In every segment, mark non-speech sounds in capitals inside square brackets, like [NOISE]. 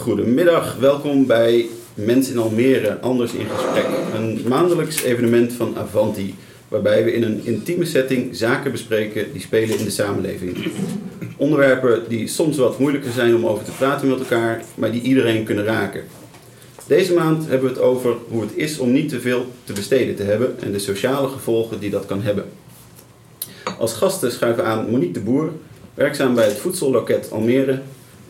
Goedemiddag, welkom bij Mens in Almere, Anders in Gesprek. Een maandelijks evenement van Avanti, waarbij we in een intieme setting zaken bespreken die spelen in de samenleving. Onderwerpen die soms wat moeilijker zijn om over te praten met elkaar, maar die iedereen kunnen raken. Deze maand hebben we het over hoe het is om niet te veel te besteden te hebben en de sociale gevolgen die dat kan hebben. Als gasten schuiven aan Monique de Boer, werkzaam bij het Voedselloket Almere,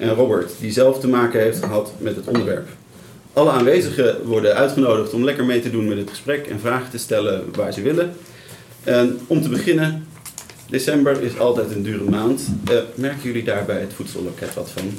en Robert, die zelf te maken heeft gehad met het onderwerp. Alle aanwezigen worden uitgenodigd om lekker mee te doen met het gesprek en vragen te stellen waar ze willen. En om te beginnen, december is altijd een dure maand. Uh, merken jullie daar bij het voedselloket wat van?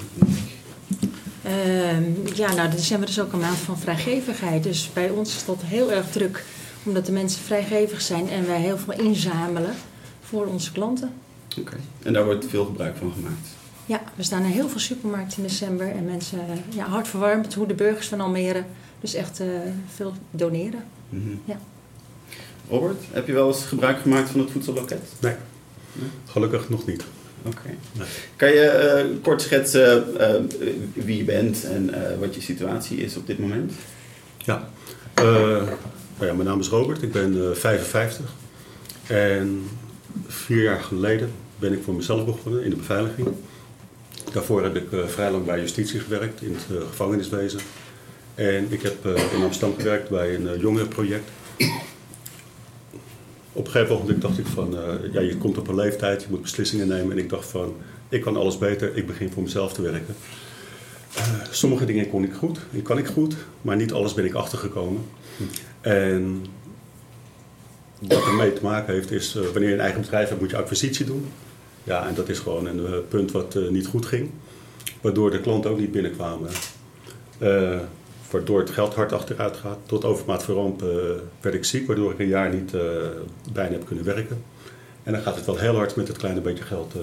Uh, ja, nou, december is ook een maand van vrijgevigheid. Dus bij ons is dat heel erg druk, omdat de mensen vrijgevig zijn en wij heel veel inzamelen voor onze klanten. Oké, en daar wordt veel gebruik van gemaakt? Ja, we staan in heel veel supermarkten in december en mensen ja, hartverwarmd hoe de burgers van Almere dus echt uh, veel doneren. Mm -hmm. ja. Robert, heb je wel eens gebruik gemaakt van het voedselloket? Nee, nee? gelukkig nog niet. Oké. Okay. Nee. Kan je uh, kort schetsen uh, wie je bent en wat je situatie is op dit moment? Ja. Nou ja, mijn naam is Robert, ik ben 55 en vier jaar geleden ben ik voor mezelf begonnen in de beveiliging. Daarvoor heb ik uh, vrij lang bij justitie gewerkt in het uh, gevangeniswezen. En ik heb uh, in Amsterdam gewerkt bij een jongerenproject. Op een gegeven moment dacht ik van, ja, je komt op een leeftijd, je moet beslissingen nemen. En ik dacht van, ik kan alles beter, ik begin voor mezelf te werken. sommige dingen kon ik goed, en kan ik goed, maar niet alles ben ik achtergekomen. En wat ermee te maken heeft is, wanneer je een eigen bedrijf hebt, moet je acquisitie doen. Ja, en dat is gewoon een uh, punt wat uh, niet goed ging. Waardoor de klanten ook niet binnenkwamen. Uh, waardoor het geld hard achteruit gaat. Tot overmaat van ramp werd ik ziek, waardoor ik een jaar niet bijna heb kunnen werken. En dan gaat het wel heel hard met het kleine beetje geld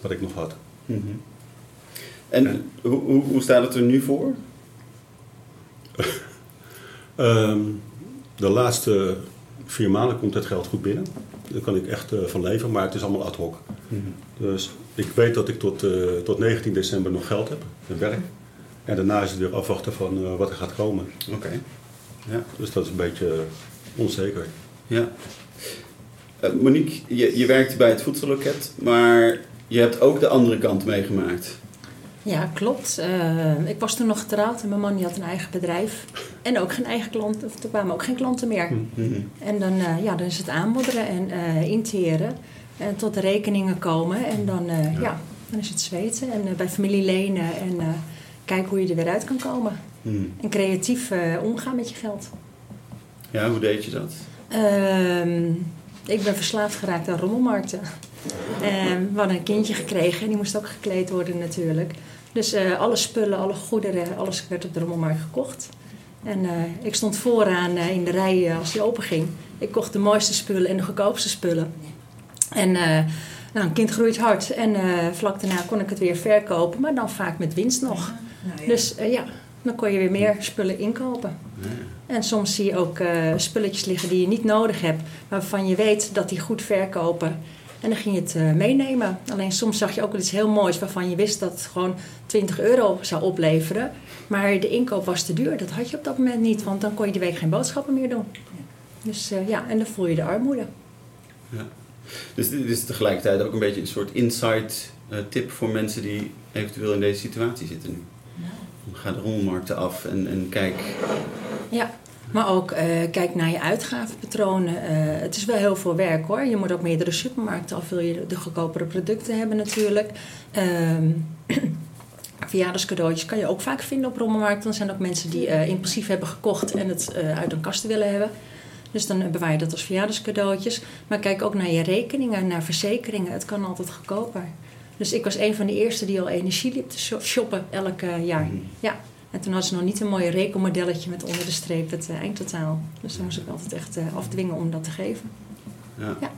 wat ik nog had. Mm -hmm. En, en hoe, hoe, staat het er nu voor? um, [LAUGHS] de laatste vier maanden komt het geld goed binnen. Daar kan ik echt van leven, maar het is allemaal ad hoc. Mm -hmm. Dus ik weet dat ik tot, uh, tot 19 december nog geld heb, en werk. En daarna is het weer afwachten van uh, wat er gaat komen. Oké. Okay. Ja. Dus dat is een beetje onzeker. Ja. Monique, je, je werkt bij het voedselloket, maar je hebt ook de andere kant meegemaakt. Ja, klopt. Uh, ik was toen nog getrouwd en mijn man die had een eigen bedrijf. En ook geen eigen klanten, of er kwamen ook geen klanten meer. Mm-hmm. En dan, uh, ja, dan is het aanmodderen en uh, interen. En tot de rekeningen komen. En dan, ja. ja. dan is het zweten. En bij familie lenen en kijken hoe je er weer uit kan komen. Mm. En creatief omgaan met je geld. Ja, hoe deed je dat? Ehm, ik ben verslaafd geraakt aan rommelmarkten. [LAUGHS] En we hadden een kindje gekregen en die moest ook gekleed worden natuurlijk. Dus uh, alle spullen, alle goederen, alles werd op de rommelmarkt gekocht. En uh, ik stond vooraan uh, in de rij als die open ging. Ik kocht de mooiste spullen en de goedkoopste spullen. En nou, een kind groeit hard. En vlak daarna kon ik het weer verkopen, maar dan vaak met winst nog. Nou, ja. Dus ja, dan kon je weer meer spullen inkopen. Ja. En soms zie je ook spulletjes liggen die je niet nodig hebt, waarvan je weet dat die goed verkopen. En dan ging je het uh, meenemen. Alleen soms zag je ook wel iets heel moois waarvan je wist dat het gewoon 20 euro zou opleveren. Maar de inkoop was te duur. Dat had je op dat moment niet, want dan kon je die week geen boodschappen meer doen. Dus uh, ja, en dan voel je de armoede. Ja. Dus dit is tegelijkertijd ook een beetje een soort insight uh, tip voor mensen die eventueel in deze situatie zitten nu. Ja. Ga de rommelmarkten af en, en kijk. Ja, maar ook uh, kijk naar je uitgavenpatronen. Uh, het is wel heel veel werk hoor. Je moet ook meerdere supermarkten af wil je de goedkopere producten hebben natuurlijk. Um, [CLEARS THROAT] verjaardagscadeautjes kan je ook vaak vinden op rommelmarkten. Er zijn ook mensen die impulsief hebben gekocht en het uit een kasten willen hebben. Dus dan bewaar je dat als verjaardagscadeautjes. Maar kijk ook naar je rekeningen, naar verzekeringen. Het kan altijd goedkoper. Dus ik was een van de eerste die al energie liep te shoppen elk jaar. Mhm. Ja. En toen hadden ze nog niet een mooi rekenmodelletje met onder de streep het uh, eindtotaal. Dus dan moest ik altijd echt uh, afdwingen om dat te geven. Ja. ja.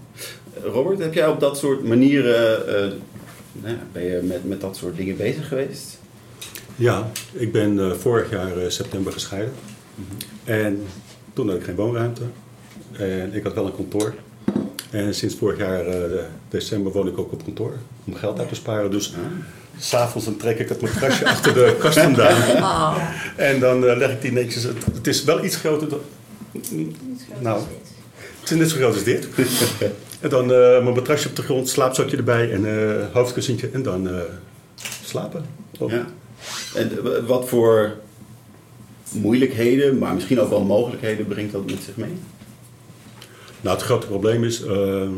Robert, heb jij op dat soort manieren, uh, nou ja, ben je met, met dat soort dingen bezig geweest? Ja, ik ben vorig jaar september gescheiden. Mm -hmm. En toen had ik geen woonruimte. En ik had wel een kantoor. En sinds vorig jaar december woon ik ook op kantoor. Om geld uit te sparen. Dus S'avonds dan trek ik het matrasje [LAUGHS] achter de kast vandaan. Oh. En dan eh, leg ik die netjes. Het, het is wel iets groter dan. Nou, het is net zo groot als dit. [LAUGHS] en dan eh, mijn matrasje op de grond, slaapzakje erbij en eh hoofdkussentje. En dan eh, slapen. Ja. En eh, wat voor moeilijkheden, maar misschien ook wel mogelijkheden brengt dat met zich mee? Nou, het grote probleem is, eh,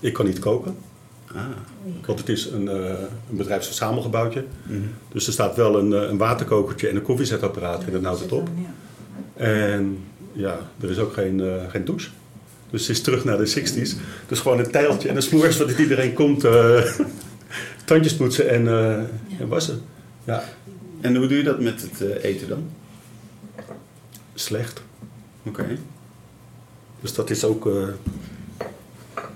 ik kan niet koken. Ah, Want het is een, eh een bedrijfsverzamelgebouwtje. mhm. Dus er staat wel een, eh, een waterkokertje en een koffiezetapparaat en dan houdt het op. En ja, er is ook geen, eh, geen douche. Dus het is terug naar de 60s. Dus gewoon een tijltje en een smoers wat iedereen komt. eh, [LAUGHS] tandjes poetsen en, eh, en wassen. Ja, En hoe doe je dat met het eten dan? slecht. Oké. Dus dat is ook. eh,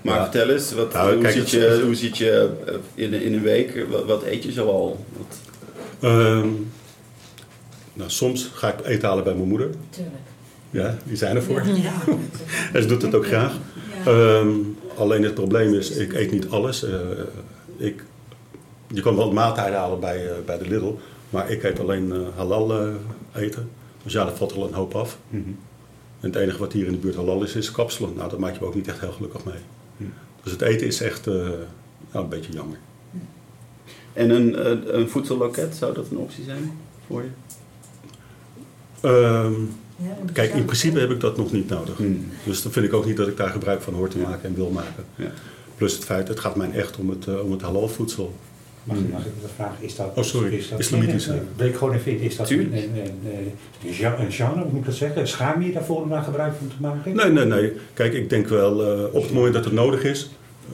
Maar Ja. vertel eens, wat, Nou, hoe, kijk, het- je, hoe ziet je eh, in, in een week, wat, wat eet je zoal? Wat, ehm, nou, soms ga ik eten halen bij mijn moeder. Tuurlijk. Ja, die zijn ervoor. Ja. En [LAUGHS] ze doet het ook graag. Ja. Ehm, alleen het probleem is, ik eet niet alles. Eh, ik, je kan wel maaltijden halen bij, eh, bij de Lidl, maar ik eet alleen eh, halal eh, eten. Dus ja, daar valt er al een hoop af. Mhm. En het enige wat hier in de buurt halal is, is kapselen. Nou, daar maak je me ook niet echt heel gelukkig mee. Hm. Dus het eten is echt eh, nou, een beetje jammer. En een, eh, een voedselloket, zou dat een optie zijn voor je? Ehm, Ja, kijk, in principe heb ik dat nog niet nodig. Mhm. Dus dan vind ik ook niet dat ik daar gebruik van hoor te maken en wil maken. Ja. Plus het feit, het gaat mij echt om het, eh, om het halal voedsel. Mag, ik- mag ik wat vragen? Is dat, Oh, sorry. Is dat, Islamitisch, Nee, ik gewoon even. Is dat een, een, een, een, gen- een genre, moet ik dat zeggen? Schaam je je daarvoor om daar gebruik van te maken? Nee, nee, nee. Kijk, ik denk wel eh, op het moment dat het nodig is.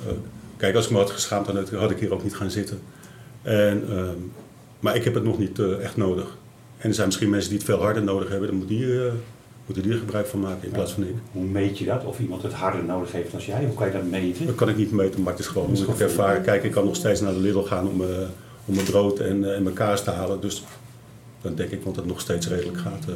eh, kijk, als ik me had geschaamd, dan had- ik hier ook niet gaan zitten. En, ehm, maar ik heb het nog niet eh, echt nodig. En er zijn misschien mensen die het veel harder nodig hebben. Dan moet die, moeten die er gebruik van maken in plaats van ik. Hoe meet je dat? Of iemand het harder nodig heeft dan jij? Hoe kan je dat meten? Dat kan ik niet meten, maar het is gewoon hoe ik ervaar. Kijk, ik kan nog steeds naar de Lidl gaan om, eh, om mijn brood en, eh, en mijn kaas te halen. Dus dan denk ik, want het nog steeds redelijk gaat. eh.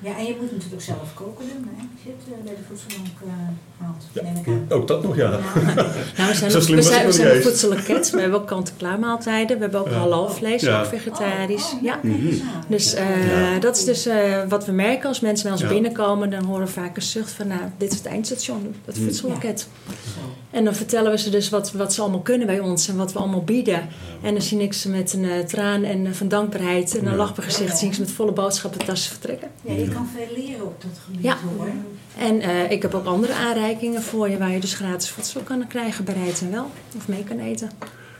Ja, en je moet natuurlijk zelf koken doen, hè? Als je het eh, bij de voedselbank eh, haalt, Ja. neem ik aan. Ook dat nog, ja. Ja. [LAUGHS] Nou, we zijn, Zo ook, slim we zijn, we zijn een we hebben ook kant-en-klaar maaltijden, we hebben ook Ja. halal vlees, Ja. ook vegetarisch. Oh, Ja. eens aan. Dus eh, Ja. dat is dus eh, wat we merken als mensen bij ons Ja. binnenkomen, dan horen we vaak een zucht van, nou, dit is het eindstation, het Mm. voedselloket. En dan vertellen we ze dus wat, wat ze allemaal kunnen bij ons en wat we allemaal bieden. En dan zie ik ze met een eh, traan en van dankbaarheid en een Ja. lach op hun gezicht, zie ik ze met volle boodschappentassen vertrekken. Ja, je kan veel leren op dat gebied Ja. hoor. En eh, ik heb ook andere aanreikingen voor je waar je dus gratis voedsel kan krijgen, bereid en wel, of mee kan eten.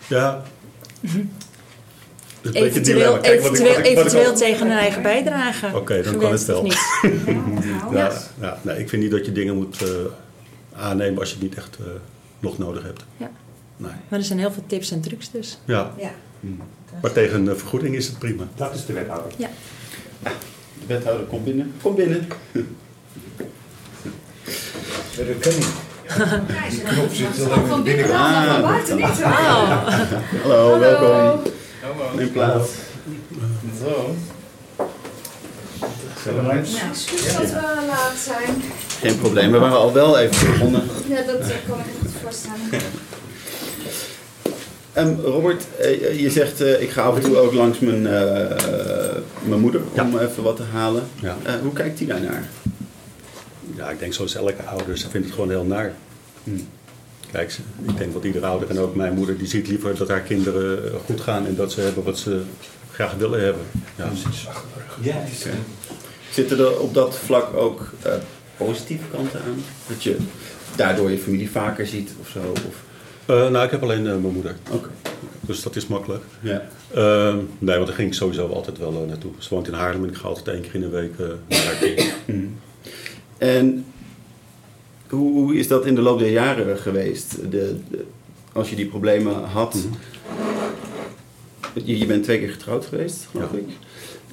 Ja. Eventueel, dilemma. Kijk, wat ik- eventueel, wat ik- wat ik eventueel al- tegen een eigen bijdrage. Oké, dan kan het wel. niet. [LAUGHS] Ja, nou, Ja, ja, nee, ik vind niet dat je dingen moet eh, aannemen als je het niet echt eh, nog nodig hebt. Ja. Nee. Maar er zijn heel veel tips en trucs dus. Ja, Ja. maar tegen een vergoeding is het prima. Dat is de wethouder. De wethouder, kom binnen. Kom binnen. Dat kan niet. Die knop zit maar binnenkant, maar van buiten niet. Hallo, welkom. Neem plaats. Zo. Ja, excuus dat we laat zijn. Geen probleem, we waren al wel even begonnen. Ja, dat eh, kan ik me goed voorstellen. Ehm, Robert, eh, je zegt eh, ik ga af en toe ook langs mijn, eh, mijn moeder om even wat te halen. Ja. Eh, hoe kijkt die daarnaar? ja, ik denk zoals elke ouder, ze vindt het gewoon heel naar. Kijk, ze- ik denk dat iedere ouder en ook mijn moeder, die ziet liever dat haar kinderen eh, goed gaan en dat ze hebben wat ze graag willen hebben. Ja. Ja, Zitten er op dat vlak ook eh, positieve kanten aan? Dat je daardoor je familie vaker ziet of zo? Of... Eh, nou, ik heb alleen eh, mijn moeder, Oké. dus dat is makkelijk. Ja. Ehm, nee, want daar ging ik sowieso altijd wel eh, naartoe. Ze woont in Haarlem en ik ga altijd één keer in de week naar haar toe. [CLEARS THROAT] Mhm. En hoe, hoe is dat in de loop der jaren geweest? De, de- als je die problemen had. Mhm. je, je bent twee keer getrouwd geweest, geloof Ja. ik.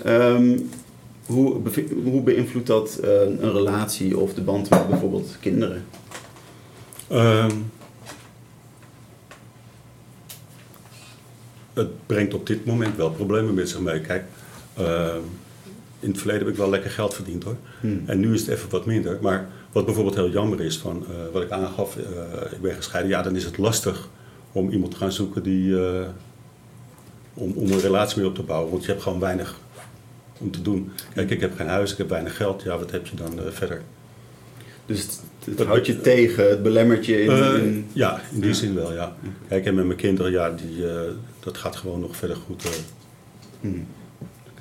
Ehm, hoe, beïnvloedt dat een relatie of de band met bijvoorbeeld kinderen? Ehm, het brengt op dit moment wel problemen met zich mee. Kijk, ehm, in het verleden heb ik wel lekker geld verdiend hoor. Hmm. En nu is het even wat minder. Maar wat bijvoorbeeld heel jammer is, van, eh, wat ik aangaf, eh, ik ben gescheiden. Ja, dan is het lastig om iemand te gaan zoeken die, eh, om, om een relatie mee op te bouwen. Want je hebt gewoon weinig om te doen. Kijk, ik heb geen huis, ik heb weinig geld. Ja, wat heb je dan eh, verder? Dus het, het houdt je tegen, het belemmert je in... Eh, in- ja, in die Ja. zin wel, ja. Kijk, en met mijn kinderen, ja, die, eh, dat gaat gewoon nog verder goed. eh. Hmm.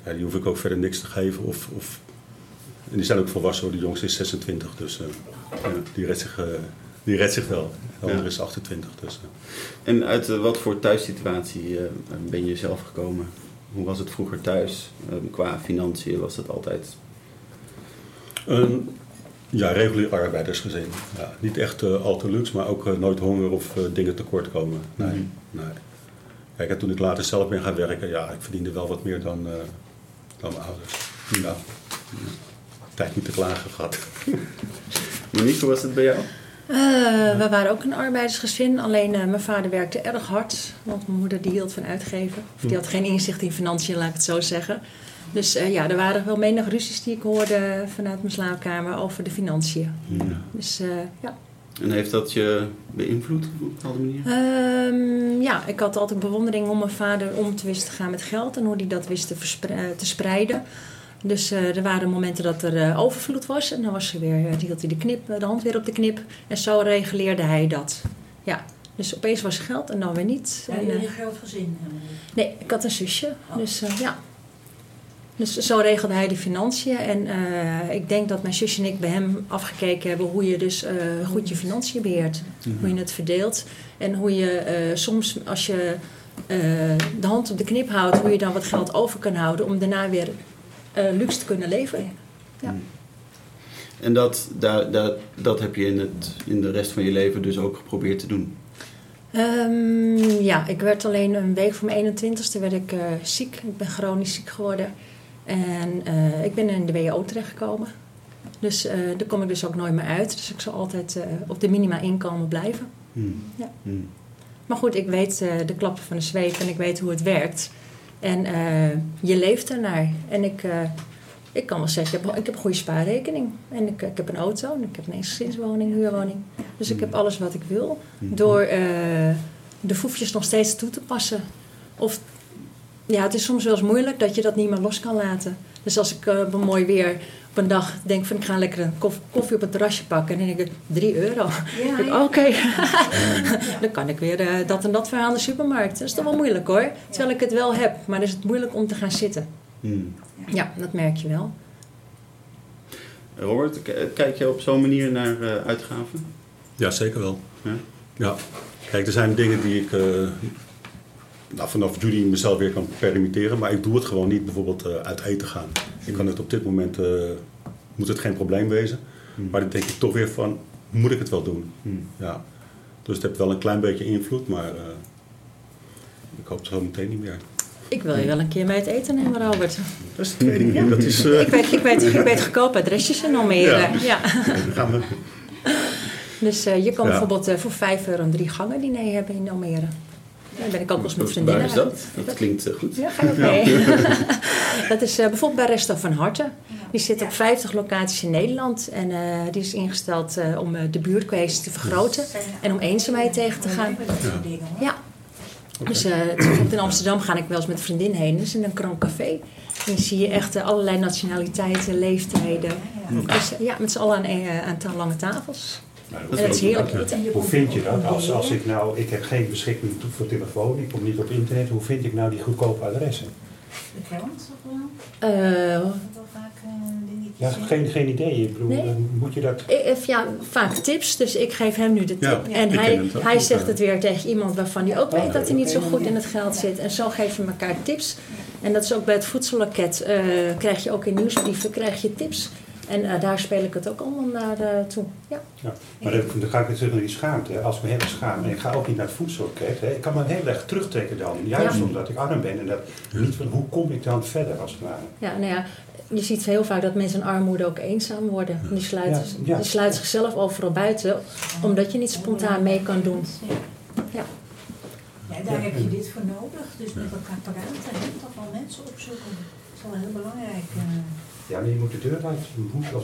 Ja, die hoef ik ook verder niks te geven. Of, of... En die zijn ook volwassen, hoor. de jongste is 26, dus ja, die, redt zich, die redt zich wel. De andere Ja. is 28, dus... En uit wat voor thuissituatie ben je zelf gekomen? Hoe was het vroeger thuis? Eh, qua financiën was dat altijd... ja, regulier arbeidersgezin. Ja, niet echt eh, al te luxe, maar ook eh, nooit honger of eh, dingen tekort komen. Nee, Mhm. nee. Kijk, en toen ik later zelf ben gaan werken, ja, ik verdiende wel wat meer dan, eh, dan mijn ouders. Ja. Tijd niet te klagen gehad. [LAUGHS] Monique, hoe was het bij jou? Eh, we waren ook een arbeidersgezin, alleen eh, mijn vader werkte erg hard, want mijn moeder die hield van uitgeven. Of die had geen inzicht in financiën, laat ik het zo zeggen. Dus eh, ja, er waren wel menig ruzies die ik hoorde vanuit mijn slaapkamer over de financiën. Dus eh, ja. En heeft dat je beïnvloed op een bepaalde manier? Ehm, ja, ik had altijd bewondering om mijn vader om te wisten te gaan met geld en hoe hij dat wist te, eh, te spreiden. Dus eh, er waren momenten dat er eh, overvloed was en dan was er weer, eh, hield hij de, knip, de hand weer op de knip. En zo reguleerde hij dat. Ja, dus opeens was er geld en dan weer niet. Ja, En, jullie eh, een groot gezin hebben. nee, ik had een zusje. Oh. Dus eh, ja. Dus zo regelde hij de financiën. En eh, ik denk dat mijn zusje en ik bij hem afgekeken hebben hoe je dus eh, goed je financiën beheert. Hoe je het verdeelt. En hoe je eh, soms als je eh, de hand op de knip houdt, hoe je dan wat geld over kan houden om daarna weer eh, luxe te kunnen leven. Ja. En dat, daar, daar, dat heb je in, het, in de rest van je leven dus ook geprobeerd te doen. Ehm, ja, ik werd alleen een week voor mijn 21ste werd ik eh, ziek. Ik ben chronisch ziek geworden. En eh, ik ben in de WO terechtgekomen. Dus eh, daar kom ik dus ook nooit meer uit. Dus ik zal altijd eh, op de minima inkomen blijven. Hmm. Ja. Hmm. Maar goed, ik weet de klappen van de zweep en ik weet hoe het werkt. En je leeft ernaar. En ik, ik kan wel zeggen, ik heb, ik heb een goede spaarrekening. En ik, ik heb een auto, en ik heb een eensgezinswoning, huurwoning. Dus ik heb alles wat ik wil. Door de foefjes nog steeds toe te passen. Of ja, het is soms wel eens moeilijk dat je dat niet meer los kan laten. Dus als ik eh, op een mooi weer op een dag denk van ik ga lekker een koff- koffie op het terrasje pakken. En dan denk ik, 3 euro. Ja, Dan denk ik, ja. Oké, [LAUGHS] [LAUGHS] dan kan ik weer eh, dat en dat aan de supermarkt. Dat is toch wel moeilijk hoor. Terwijl ik het wel heb, maar dan is het moeilijk om te gaan zitten. Hmm. Ja, dat merk je wel. Robert, kijk je op zo'n manier naar eh, uitgaven? Ja, zeker wel. Ja? Ja. Kijk, er zijn dingen die ik eh, nou, vanaf juli mezelf weer kan permitteren, maar ik doe het gewoon niet bijvoorbeeld eh, uit eten gaan. Ik kan het op dit moment, eh, moet het geen probleem wezen, Hmm. maar dan denk ik toch weer van, moet ik het wel doen? Hmm. Ja. Dus het heeft wel een klein beetje invloed, maar eh, ik hoop het zo meteen niet meer. Ik wil je wel een keer mee het eten nemen, Robert. [LAUGHS] Dat is de tweede keer. Dat is, eh, Ik weet, ik weet, ik weet goedkope adresjes in Almere. Ja. Ja. gaan we. Dus eh, je kan Ja. bijvoorbeeld voor 5 euro een drie gangen diner hebben in Almere. Daar ben ik ook wel eens met Waar vriendinnen. is dat? Dat klinkt eh, goed. Ja, ga je ook mee? [LAUGHS] dat is eh, bijvoorbeeld bij Resto van Harten. Die zit op 50 locaties in Nederland. En eh, die is ingesteld eh, om eh, de buurtkwestie te vergroten. En om eenzaamheid tegen te gaan. Ja. Dus eh, bijvoorbeeld in Amsterdam ga ik wel eens met een vriendin heen. Dus in een Grand Café. En dan zie je echt allerlei nationaliteiten, leeftijden. Dus, ja, met z'n allen aan, eh, aan lange tafels. Nou, En dat is heerlijk Ja. eten. Hoe vind je dat? Als, als ik nou, ik heb geen beschikking voor telefoon, ik kom niet op internet, hoe vind ik nou die goedkope adressen? De krant of wel? Eh, Dat wel eh, dingetjes. Ja, geen, geen idee. Ik bedoel, Nee. eh, moet je dat... Ik, eh, ja, vaak tips, dus ik geef hem nu de tip. Ja, en hij, hij zegt ja. het weer tegen iemand waarvan hij ook weet dat hij niet zo goed in het geld zit. En zo geven we elkaar tips. En dat is ook bij het voedselloket. eh, krijg je ook in nieuwsbrieven krijg je tips. En eh, daar speel ik het ook allemaal naar eh, toe. Ja. Ja. Maar dan, dan ga ik weer terug naar die schaamte. Als ik me heel schaam en ik ga ook niet naar het voedselloket. Hè. Ik kan me heel erg terugtrekken dan. Juist Ja. omdat ik arm ben. En dat niet van hoe kom ik dan verder als het ware. Ja, nou ja, je ziet heel vaak dat mensen in armoede ook eenzaam worden. Die sluiten, Ja, ja. die sluiten zichzelf overal buiten, omdat je niet spontaan mee kan doen. Ja. Ja, daar heb je dit voor nodig. Dus met elkaar praten en toch wel mensen opzoeken. Dat is wel heel belangrijk. Ja, maar je moet de deur uit. Je moet, als,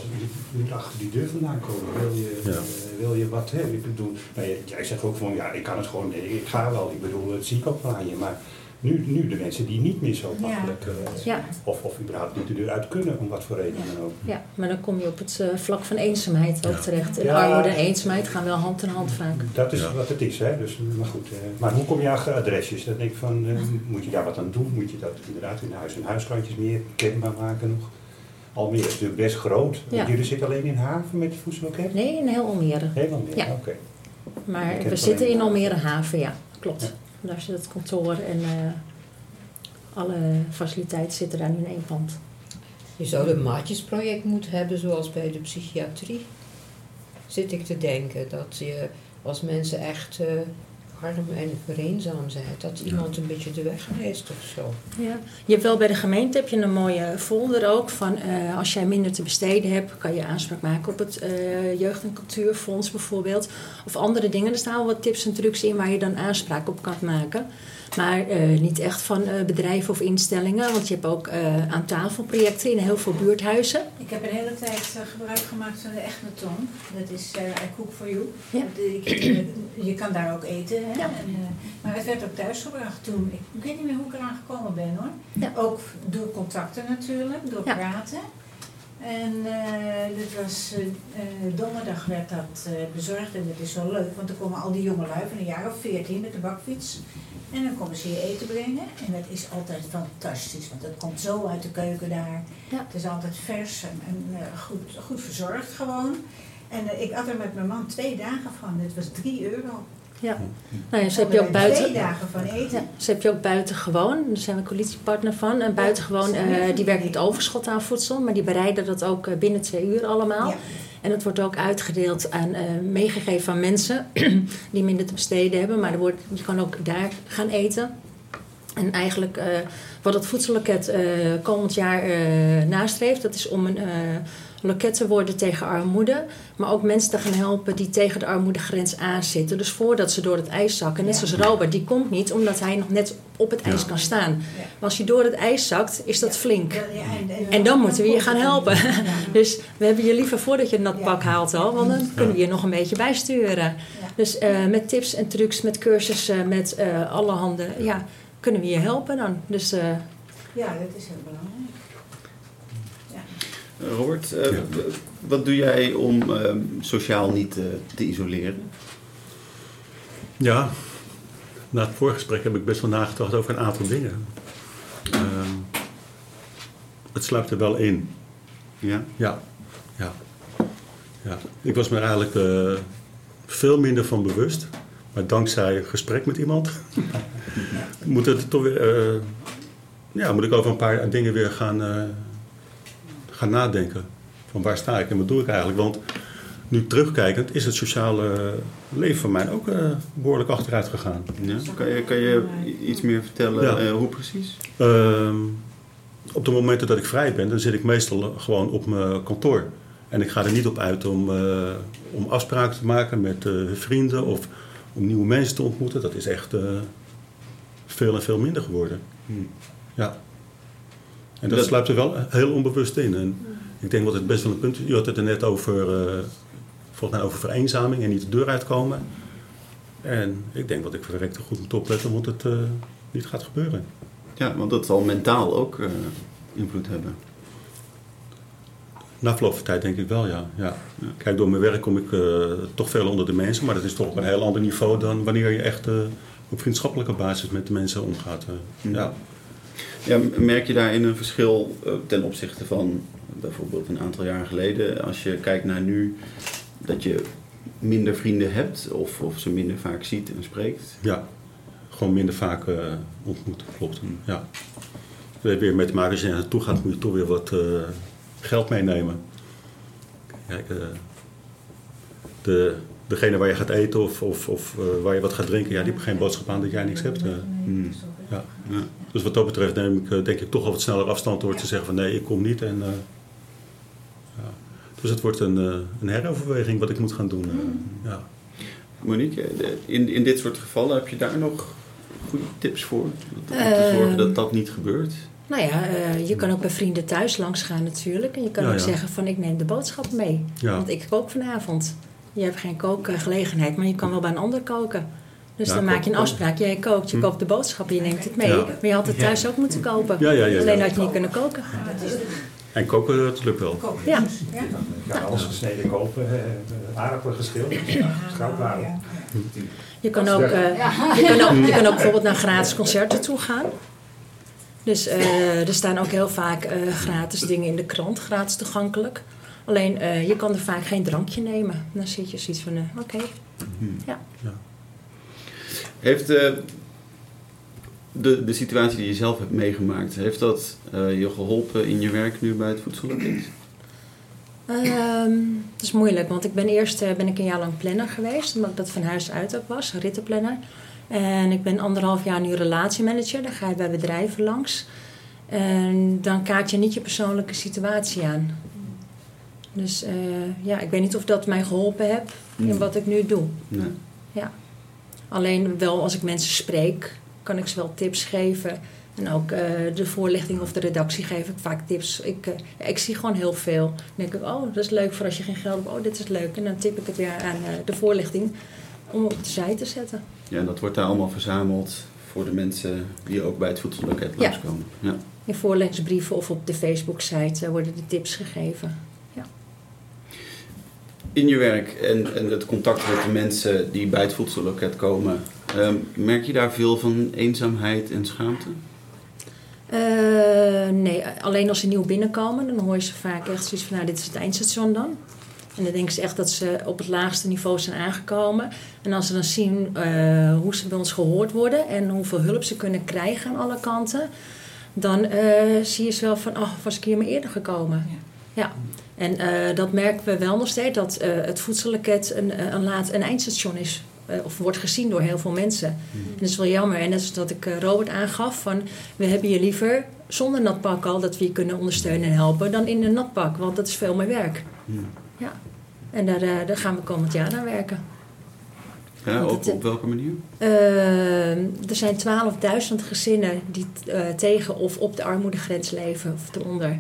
je moet achter die deur vandaan komen. Wil je, Ja. eh, wil je wat hebben? Ik bedoel, nou, jij- jij zegt ook van ja, ik kan het gewoon, nee, ik ga wel. Ik bedoel, dat zie ik ook aan je. Maar Nu, nu de mensen die niet meer zo Ja. makkelijk, eh, Ja. of, of überhaupt niet de deur uit kunnen, om wat voor reden dan ook. Ja, maar dan kom je op het eh, vlak van eenzaamheid ook terecht. En Ja. armoede en eenzaamheid gaan wel hand in hand vaak. Dat is Ja. wat het is, hè. Dus, maar goed. eh, maar hoe kom je aan adresjes? Dan denk ik van, moet je daar wat aan doen? Moet je dat inderdaad in huis en huiskrantjes meer kenbaar maken nog? Almere is natuurlijk best groot. Ja. Jullie zitten alleen in Haven met het voedselloket? Nee, in heel Almere. Helemaal meer, Ja. oké. Maar we zitten in Almere Haven, ja. Klopt. Ja. Daar zit het kantoor en eh, alle faciliteiten zitten daar nu in één pand. Je zou een maatjesproject moeten hebben, zoals bij de psychiatrie. Zit ik te denken dat je als mensen echt eh, arm en vereenzaam zijn, dat iemand een beetje de weg wijst of zo. Ja. Je hebt wel bij de gemeente heb je een mooie folder ook van eh, als jij minder te besteden hebt, kan je aanspraak maken op het eh, Jeugd- en Cultuurfonds bijvoorbeeld. Of andere dingen. Er staan wel wat tips en trucs in waar je dan aanspraak op kan maken. Maar eh, niet echt van eh, bedrijven of instellingen. Want je hebt ook eh, aan tafel projecten in heel veel buurthuizen. Ik heb een hele tijd gebruik gemaakt van de Echnaton. Dat is eh I Cook for You. Ja. Je kan daar ook eten. Hè? Ja. En, maar het werd ook thuisgebracht toen. Ik, ik weet niet meer hoe ik eraan gekomen ben hoor. Ja. Ook door contacten natuurlijk, door praten. En dit was donderdag werd dat bezorgd en dat is zo leuk, want dan komen al die jongelui van een jaar of veertien met de bakfiets. En dan komen ze je eten brengen en dat is altijd fantastisch, want het komt zo uit de keuken daar. Ja. Het is altijd vers en, en eh, goed, goed verzorgd gewoon. En eh, ik had er met mijn man twee dagen van, dit was 3 euro. Ja. Nou ja, zo heb je ook buiten. Twee dagen van eten. Ja, zo heb je ook buitengewoon. Daar zijn we coalitiepartner van. En buitengewoon, eh die werkt met overschot aan voedsel. Maar die bereiden dat ook binnen twee uur allemaal. Ja. En dat wordt ook uitgedeeld aan, eh, meegegeven aan mensen [CLEARS THROAT] die minder te besteden hebben. Maar er wordt, je kan ook daar gaan eten. En eigenlijk eh, wat het voedselloket eh, komend jaar nastreeft, dat is om een eh, loket te worden tegen armoede. Maar ook mensen te gaan helpen die tegen de armoedegrens aanzitten. Dus voordat ze door het ijs zakken. Net Ja. zoals Robert, die komt niet omdat hij nog net op het ijs kan staan. Maar als je door het ijs zakt, is dat flink. En, dan moeten we je gaan helpen. [LAUGHS] Dus we hebben je liever voordat je dat Ja. pak haalt al, want dan kunnen we je nog een beetje bijsturen. Dus eh, met tips en trucs, met cursussen, met eh alle handen, ja, kunnen we je helpen dan. Dus eh, Ja, dat is heel belangrijk. Robert, eh, Ja. wat doe jij om eh, sociaal niet eh, te isoleren? Ja, na het voorgesprek heb ik best wel nagedacht over een aantal dingen. Ehm, het sluipt er wel in. Ja? Ja, ja. ja. Ik was me er eigenlijk eh, veel minder van bewust. Maar dankzij een gesprek met iemand [LAUGHS] moet, het toch weer, ja, moet ik over een paar dingen weer gaan, gaan nadenken. Van waar sta ik en wat doe ik eigenlijk? Want nu terugkijkend is het sociale leven van mij ook eh, behoorlijk achteruit gegaan. ja? Kan, je, kan je iets meer vertellen Ja. eh, hoe precies? Ehm, op de momenten dat ik vrij ben, dan zit ik meestal gewoon op mijn kantoor. En ik ga er niet op uit om, eh, om afspraken te maken met vrienden of om nieuwe mensen te ontmoeten. Dat is echt veel en veel minder geworden. Ja. En dat, Dat- sluipt er wel heel onbewust in. En ik denk dat het best wel een punt is. Je had het er net over, eh, volgens mij over vereenzaming en niet de deur uitkomen. En ik denk dat ik verrekt er goed moet opletten, want het eh, niet gaat gebeuren. Ja, want dat zal mentaal ook eh, invloed hebben. Na verloop van tijd denk ik wel, ja. ja. Kijk, door mijn werk kom ik toch veel onder de mensen, maar dat is toch op een heel ander niveau dan wanneer je echt op vriendschappelijke basis met de mensen omgaat. eh. Ja. Ja, merk je daarin een verschil eh, ten opzichte van bijvoorbeeld een aantal jaar geleden? Als je kijkt naar nu, dat je minder vrienden hebt of, of ze minder vaak ziet en spreekt? ja, gewoon minder vaak eh, ontmoet, klopt. Ja. Het heeft weer mee te maken, als je naartoe gaat, moet je toch weer wat eh, geld meenemen. Kijk, eh, de, degene waar je gaat eten of, of, of eh, waar je wat gaat drinken, ja, die hebben geen boodschap aan dat jij niks hebt. eh. Hmm. Ja. Ja. Dus wat dat betreft neem ik eh, denk ik toch al wat sneller afstand door te zeggen van nee, ik kom niet. En, eh, ja. Dus het wordt een, eh, een heroverweging wat ik moet gaan doen. eh, ja. Monique, in, in dit soort gevallen heb je daar nog goede tips voor? Om te Ehm. zorgen dat dat niet gebeurt? nou ja, eh, je kan ook bij vrienden thuis langs gaan natuurlijk. En je kan Ja, ook ja. zeggen van ik neem de boodschap mee. Ja. Want ik kook vanavond. Je hebt geen kookgelegenheid, maar je kan wel bij een ander koken. Dus Ja, dan maak je een afspraak. Jij kookt, je Hm. koopt de boodschappen, je neemt het mee. Ja. Maar je had het thuis ook moeten kopen. Ja, ja, ja, ja. Alleen had je niet kunnen koken. Dat is de En koken, dat lukt wel. koken. Ja. ja. Kan alles gesneden kopen, eh, aardappelen geschild. Ja. Je kan ook, eh, je kan ook, je kan ook bijvoorbeeld naar gratis concerten toe gaan. Dus eh, er staan ook heel vaak eh, gratis dingen in de krant, gratis toegankelijk. Alleen eh, je kan er vaak geen drankje nemen. Dan zit je zoiets van, eh, oké. Heeft eh, de, de situatie die je zelf hebt meegemaakt, heeft dat eh, je geholpen in je werk nu bij het voedselloket? Ehm, het is moeilijk, want ik ben eerst eh, ben ik een jaar lang planner geweest, omdat ik dat van huis uit ook was, rittenplanner. En ik ben anderhalf jaar nu relatiemanager, dan ga je bij bedrijven langs. En dan kaart je niet je persoonlijke situatie aan. Dus ja, ik weet niet of dat mij geholpen heeft in Hmm. wat ik nu doe. Nee. Alleen wel als ik mensen spreek, kan ik ze wel tips geven. En ook eh, de voorlichting of de redactie geef ik vaak tips. Ik, eh, ja, ik zie gewoon heel veel. Dan denk ik, oh, dat is leuk voor als je geen geld hebt. Oh, dit is leuk. En dan tip ik het weer aan eh, de voorlichting om op de zij te zetten. Ja, en dat wordt daar allemaal verzameld voor de mensen die ook bij het voedselloket Ja. langskomen. Ja. In voorlichtingsbrieven of op de Facebook-site worden de tips gegeven. In je werk en, en het contact met de mensen die bij het voedselloket komen, ehm, merk je daar veel van eenzaamheid en schaamte? Eh, nee, alleen als ze nieuw binnenkomen, dan hoor je ze vaak echt zoiets van, nou, dit is het eindstation dan. En dan denken ze echt dat ze op het laagste niveau zijn aangekomen. En als ze dan zien eh, hoe ze bij ons gehoord worden en hoeveel hulp ze kunnen krijgen aan alle kanten, dan eh, zie je ze wel van, oh, was ik hier maar eerder gekomen. Ja. En eh, dat merken we wel nog steeds, dat eh, het voedselloket een, eh, een, laat, een eindstation is. of wordt gezien door heel veel mensen. En dat is wel jammer. En dat is dat ik Robert aangaf van... we hebben je liever zonder natpak al dat we je kunnen ondersteunen en helpen... dan in een natpak, want dat is veel meer werk. Hmm. Ja. En daar, daar gaan we komend jaar aan werken. Ja, op, het, op welke manier? Er zijn 12.000 gezinnen die tegen of op de armoedegrens leven of eronder.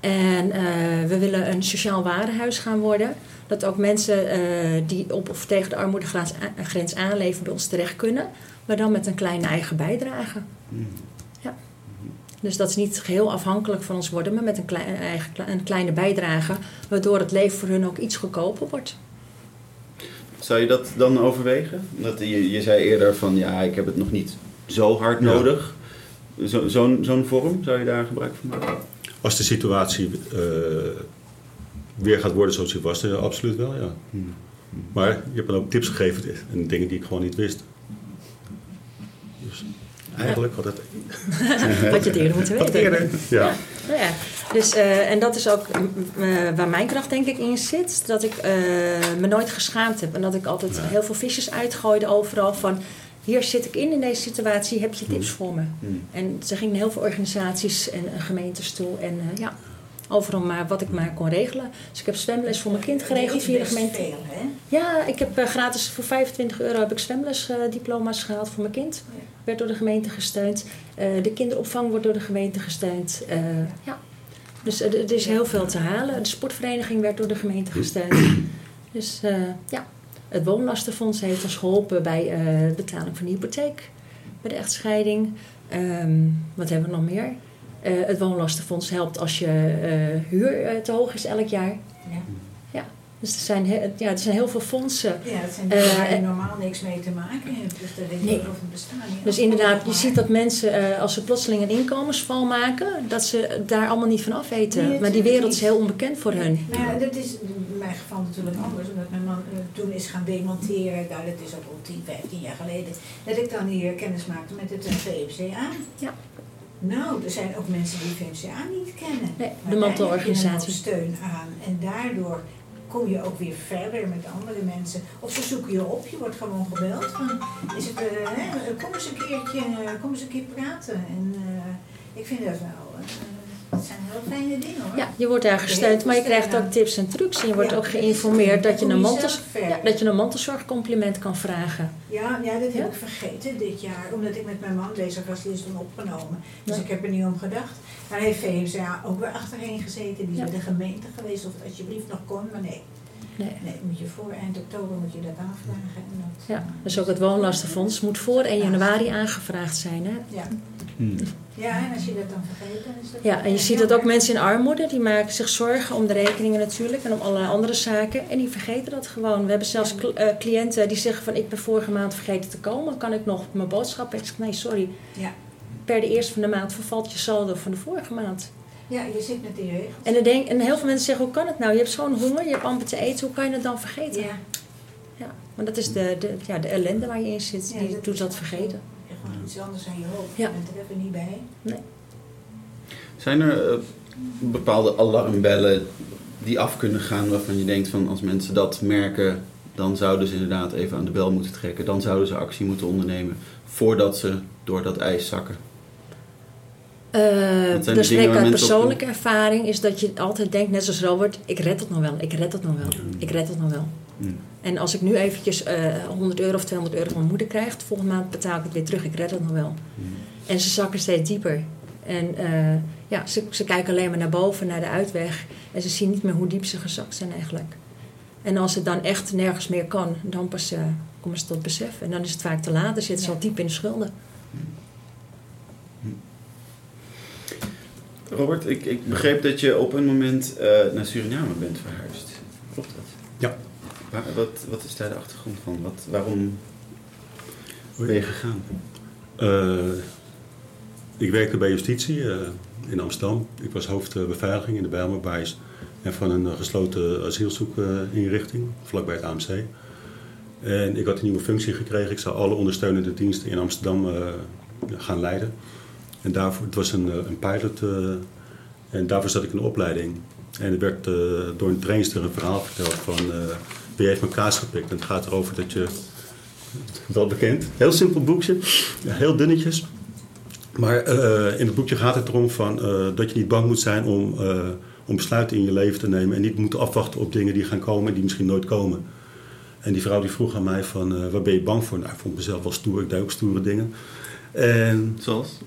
En eh, we willen een sociaal warenhuis gaan worden. Dat ook mensen eh, die op of tegen de armoedegrens grens aanleven bij ons terecht kunnen. Maar dan met een kleine eigen bijdrage. Hmm. Dus dat is niet geheel afhankelijk van ons worden, maar met een, klei- een eigen, een kleine bijdrage. Waardoor het leven voor hun ook iets goedkoper wordt. Zou je dat dan overwegen? Dat, je, je zei eerder van ja, ik heb het nog niet zo hard Ja. nodig. Zo, zo'n, zo'n vorm, zou je daar gebruik van maken? Als de situatie eh, weer gaat worden zoals die was, dan absoluut wel, ja. Hmm. Maar je hebt me ook tips gegeven en dingen die ik gewoon niet wist. Dus eigenlijk had het [LAUGHS] Wat je het eerder moet wat weten. eerder. Ja. Nou ja, dus, eh, en dat is ook mm, eh, waar mijn kracht denk ik in zit. Dat ik me nooit geschaamd heb. En dat ik altijd heel veel visjes uitgooide overal van... Hier zit ik in in deze situatie, heb je tips voor me? Hmm. En ze gingen heel veel organisaties en eh, gemeentes toe. En eh, ja, overal maar wat ik maar kon regelen. Dus ik heb zwemles voor mijn kind geregeld via de gemeente. veel, hè? Ja, ik heb eh, gratis voor 25 euro heb ik zwemlesdiploma's gehaald voor mijn kind. Ja. Werd door de gemeente gesteund. Eh, de kinderopvang wordt door de gemeente gesteund. Eh, ja. Dus eh, er is heel veel te halen. De sportvereniging werd door de gemeente gesteund. [CLEARS THROAT] Dus eh, ja, het woonlastenfonds heeft ons geholpen bij de betaling van de hypotheek. Bij de echtscheiding. Ehm, wat hebben we nog meer? Eh, het woonlastenfonds helpt als je eh, huur te hoog is elk jaar. Ja. Dus er zijn, he- ja, er zijn heel veel fondsen. Ja, dat zijn dingen Eh, waar je normaal niks mee te maken hebt. Dus daar denk ik Nee. ook over bestaan. Dus inderdaad, je ziet dat mensen eh, als ze plotseling een inkomensval maken, dat ze daar allemaal niet van af weten. Nee, maar die wereld is heel onbekend voor hun. Nou ja, dat is in mijn geval natuurlijk anders. Omdat mijn man eh, toen is gaan demonteren. Nou, dat is ook al 10, 15 jaar geleden. Dat ik dan hier kennis maakte met het VMCA. Ja. Nou, er zijn ook mensen die VMCA niet kennen. Nee, de mantelorganisatie. je steun aan. En daardoor kom je ook weer verder met andere mensen. Of ze zoeken je op, je wordt gewoon gebeld. Van, is het, eh, hè, kom eens een keertje, eh, kom eens een keer praten. En eh, ik vind dat wel, eh, dat zijn heel fijne dingen hoor. Ja, je wordt daar gesteund, maar je krijgt ook tips en trucs. En je wordt Ja, ook geïnformeerd dat je, een mantels, verder. ja, dat je een mantelzorgcompliment kan vragen. Ja, ja, dat heb Ja? ik vergeten dit jaar, omdat ik met mijn man bezig was, die is toen opgenomen. Dus ik heb er niet om gedacht. Daar heeft VMCA ook weer achterheen gezeten, die is Ja. bij de gemeente geweest of het alsjeblieft nog kon, maar nee. Nee. Nee, moet je voor eind oktober moet je dat aanvragen. En dat, Ja, dus ook het woonlastenfonds moet voor 1 januari aangevraagd zijn. Hè? Ja. Hmm. ja, en als je dat dan vergeet, dan is dat... Ja, en je ziet dat ook mensen in armoede, die maken zich zorgen om de rekeningen natuurlijk en om allerlei andere zaken. En die vergeten dat gewoon. We hebben zelfs cl- eh, cliënten die zeggen van ik ben vorige maand vergeten te komen, kan ik nog mijn boodschappen? Ik zeg nee, sorry. Ja. Per de eerste van de maand vervalt je saldo van de vorige maand. Ja, je zit met die regels. En, dan denk, en heel veel mensen zeggen, hoe kan het nou? Je hebt zo'n honger, je hebt amper te eten, hoe kan je het dan vergeten? Ja, Ja, maar dat is de, de, ja, de ellende waar je in zit, Ja, die dat doet dat vergeten. je hebt gewoon iets anders aan je hoofd. Ja. Je bent er even niet bij. Zijn er eh, bepaalde alarmbellen die af kunnen gaan waarvan je denkt van als mensen dat merken, dan zouden ze inderdaad even aan de bel moeten trekken. Dan zouden ze actie moeten ondernemen voordat ze door dat ijs zakken. Eh de dus uit op persoonlijke ervaring is dat je altijd denkt, net zoals Robert, ik red het nog wel, ik red het nog wel, ik red het nog wel. En als ik nu eventjes eh 100 euro of 200 euro van mijn moeder krijg, de volgende maand betaal ik het weer terug, ik red het nog wel. En ze zakken steeds dieper. En eh, ja, ze, ze kijken alleen maar naar boven, naar de uitweg. En ze zien niet meer hoe diep ze gezakt zijn eigenlijk. En als het dan echt nergens meer kan, dan pas eh, komen ze tot besef. En dan is het vaak te laat, dan zitten ze Ja. al diep in de schulden. Robert, ik, ik begreep dat je op een moment eh, naar Suriname bent verhuisd. Klopt dat? Ja. Waar, wat, wat is daar de achtergrond van? Wat, waarom ben je gegaan? Eh, ik werkte bij justitie eh, in Amsterdam. Ik was hoofd eh, beveiliging in de Bijlmerbaais en van een gesloten asielzoekinrichting vlakbij het AMC. En ik had een nieuwe functie gekregen. Ik zou alle ondersteunende diensten in Amsterdam gaan leiden. En daarvoor, het was een, eh, een pilot eh, en daarvoor zat ik in opleiding. En er werd eh, door een trainster een verhaal verteld van wie heeft mijn kaas gepikt. En het gaat erover dat je, wel bekend, heel simpel boekje, heel dunnetjes. Maar in het boekje gaat het erom van, dat je niet bang moet zijn om, om besluiten in je leven te nemen. En niet moet afwachten op dingen die gaan komen en die misschien nooit komen. En die vrouw die vroeg aan mij van, waar ben je bang voor? Nou, ik vond mezelf wel stoer, ik deed ook stoere dingen. En Zoals?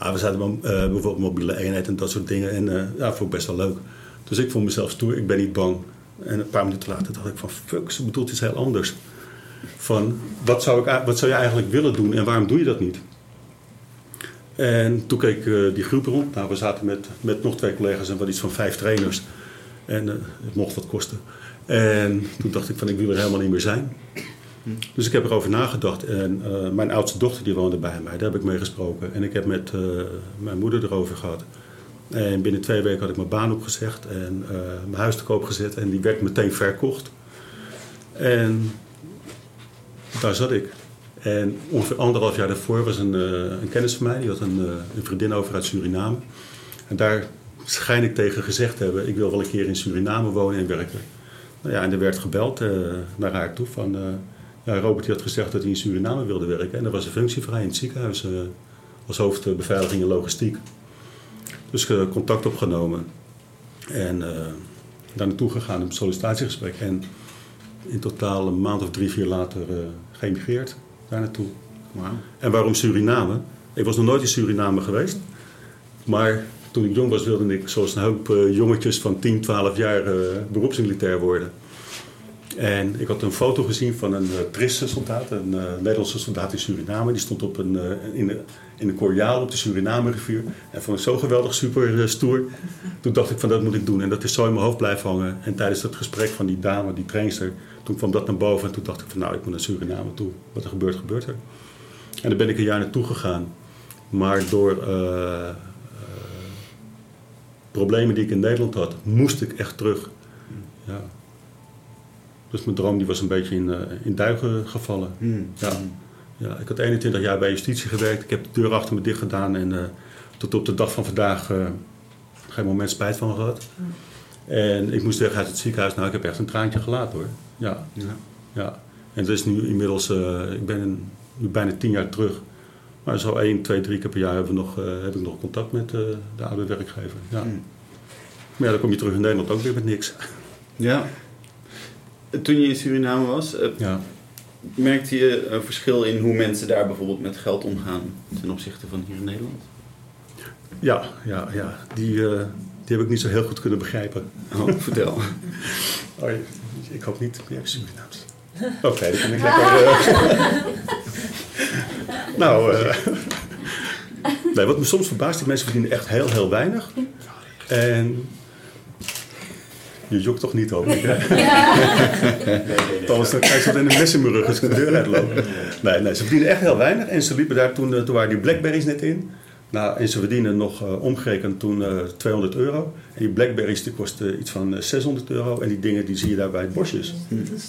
We zaten eh, bijvoorbeeld mobiele eenheid en dat soort dingen. En eh ja, vond ik best wel leuk. Dus ik vond mezelf stoer, ik ben niet bang. En een paar minuten later dacht ik van, fuck, ze bedoelt iets heel anders. Van, wat zou, ik, wat zou je eigenlijk willen doen en waarom doe je dat niet? En toen keek eh, die groep rond. Nou, we zaten met, met nog twee collega's en wat iets van vijf trainers. En het mocht wat kosten. En toen dacht ik van, ik wil er helemaal niet meer zijn. Dus ik heb erover nagedacht. En eh, mijn oudste dochter die woonde bij mij. Daar heb ik mee gesproken. En ik heb met eh, mijn moeder erover gehad. En binnen twee weken had ik mijn baan opgezegd. En eh, mijn huis te koop gezet. En die werd meteen verkocht. En daar zat ik. En ongeveer anderhalf jaar daarvoor was een, een kennis van mij. Die had een, een vriendin over uit Suriname. En daar schijn ik tegen gezegd te hebben... ik wil wel een keer in Suriname wonen en werken. Nou ja, en er werd gebeld naar haar toe van... Robert die had gezegd dat hij in Suriname wilde werken. En er was een functie vrij in het ziekenhuis eh, als hoofd beveiliging en logistiek. Dus eh, contact opgenomen. En eh, daar naartoe gegaan, een sollicitatiegesprek. En in totaal een maand of drie, vier later geëmigreerd daar naartoe. En waarom Suriname? Ik was nog nooit in Suriname geweest. Maar toen ik jong was wilde ik zoals een hoop jongetjes van 10, 12 jaar beroepsmilitair worden. En ik had een foto gezien van een Trisse soldaat, een uh, Nederlandse soldaat in Suriname. Die stond op een, uh, in, de, in Korjaal op de Suriname rivier. En vond ik zo geweldig super stoer. Toen dacht ik van dat moet ik doen. En dat is zo in mijn hoofd blijven hangen. En tijdens dat gesprek van die dame, die trainster, toen kwam dat naar boven. En toen dacht ik van nou, ik moet naar Suriname toe. Wat er gebeurt, gebeurt er. En daar ben ik een jaar naartoe gegaan. Maar door problemen die ik in Nederland had, moest ik echt terug. Ja. Dus mijn droom die was een beetje in, uh, in duigen gevallen. Hmm. Ja. Ja, ik had 21 jaar bij justitie gewerkt. Ik heb de deur achter me dicht gedaan. En uh, tot op de dag van vandaag uh, geen moment spijt van gehad. Hmm. En ik moest weg uit het ziekenhuis. Nou, ik heb echt een traantje gelaten hoor. Ja. Ja. ja. En dat is nu inmiddels, ik ben nu bijna 10 jaar terug. Maar zo 1, 2, 3 keer per jaar hebben we nog, heb ik nog contact met de oude werkgever. Ja. Hmm. Maar ja, dan kom je terug in Nederland ook weer met niks. Ja. Toen je in Suriname was, uh, ja. merkte je een verschil in hoe mensen daar bijvoorbeeld met geld omgaan ten opzichte van hier in Nederland? Ja, ja, ja. Die, uh, Die heb ik niet zo heel goed kunnen begrijpen. Oh, vertel. [LAUGHS] Oh, ik hoop niet meer Surinaams. [LAUGHS] Oké, dan kan ik lekker... eh, [LAUGHS] nou, eh, nee, wat me soms verbaast, die mensen verdienen echt heel, heel weinig. En... Je jokt toch niet, hoop ik, hè? Anders dan krijg je wat in de mes in mijn rug als ik de deur uitloop. Nee, nee, ze verdienen echt heel weinig. En ze liepen daar toen, eh, toen waren die Blackberries net in. Nou, en ze verdienen nog eh, omgerekend toen eh, 200 euro. En die Blackberries die kosten iets van eh, 600 euro. En die dingen die zie je daar bij het bosjes.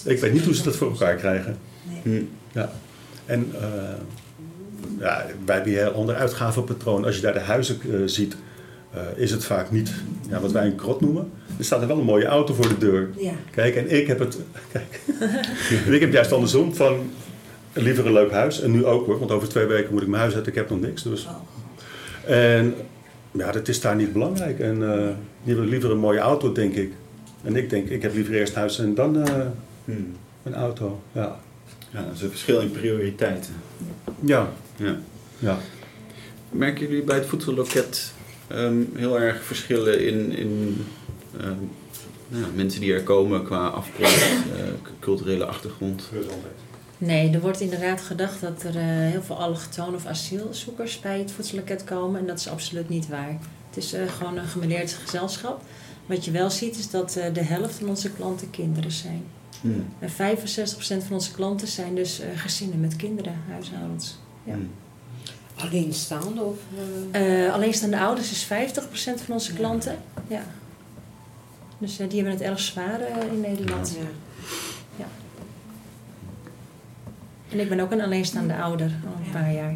Ik weet niet hoe ze dat voor elkaar krijgen. Hm. Ja. En eh, ja, wij hebben hier een ander uitgavenpatroon. Als je daar de huizen eh, ziet, eh, is het vaak niet ja, wat wij een krot noemen. Er staat er wel een mooie auto voor de deur. Ja. Kijk, en ik heb het. [LAUGHS] Kijk. En ik heb juist andersom van liever een leuk huis. En nu ook hoor, want over twee weken moet ik mijn huis uit. Ik heb nog niks. Dus. Oh. En ja, dat is daar niet belangrijk. En eh die hebben liever een mooie auto, denk ik. En ik denk, ik heb liever eerst huis en dan eh, Hm. een auto. Ja. Ja, dat is een verschil in prioriteiten. Ja. Ja. ja. Merken jullie bij het voedselloket ehm, heel erg verschillen in, in ehm, nou, ja, mensen die er komen qua afkomst, [COUGHS] eh, culturele achtergrond? Nee, er wordt inderdaad gedacht dat er eh, heel veel allochtonen of asielzoekers bij het voedselloket komen. En dat is absoluut niet waar. Het is eh, gewoon een gemêleerd gezelschap. Wat je wel ziet is dat de helft van onze klanten kinderen zijn. Hm. En 65% van onze klanten zijn dus gezinnen met kinderen, huishoudens. Ja. Hm. Alleenstaande of... eh, alleenstaande ouders is 50% van onze klanten. Ja. Dus eh, die hebben het erg zwaar eh, in Nederland. ja. En ik ben ook een alleenstaande ouder, al een Ja. paar jaar.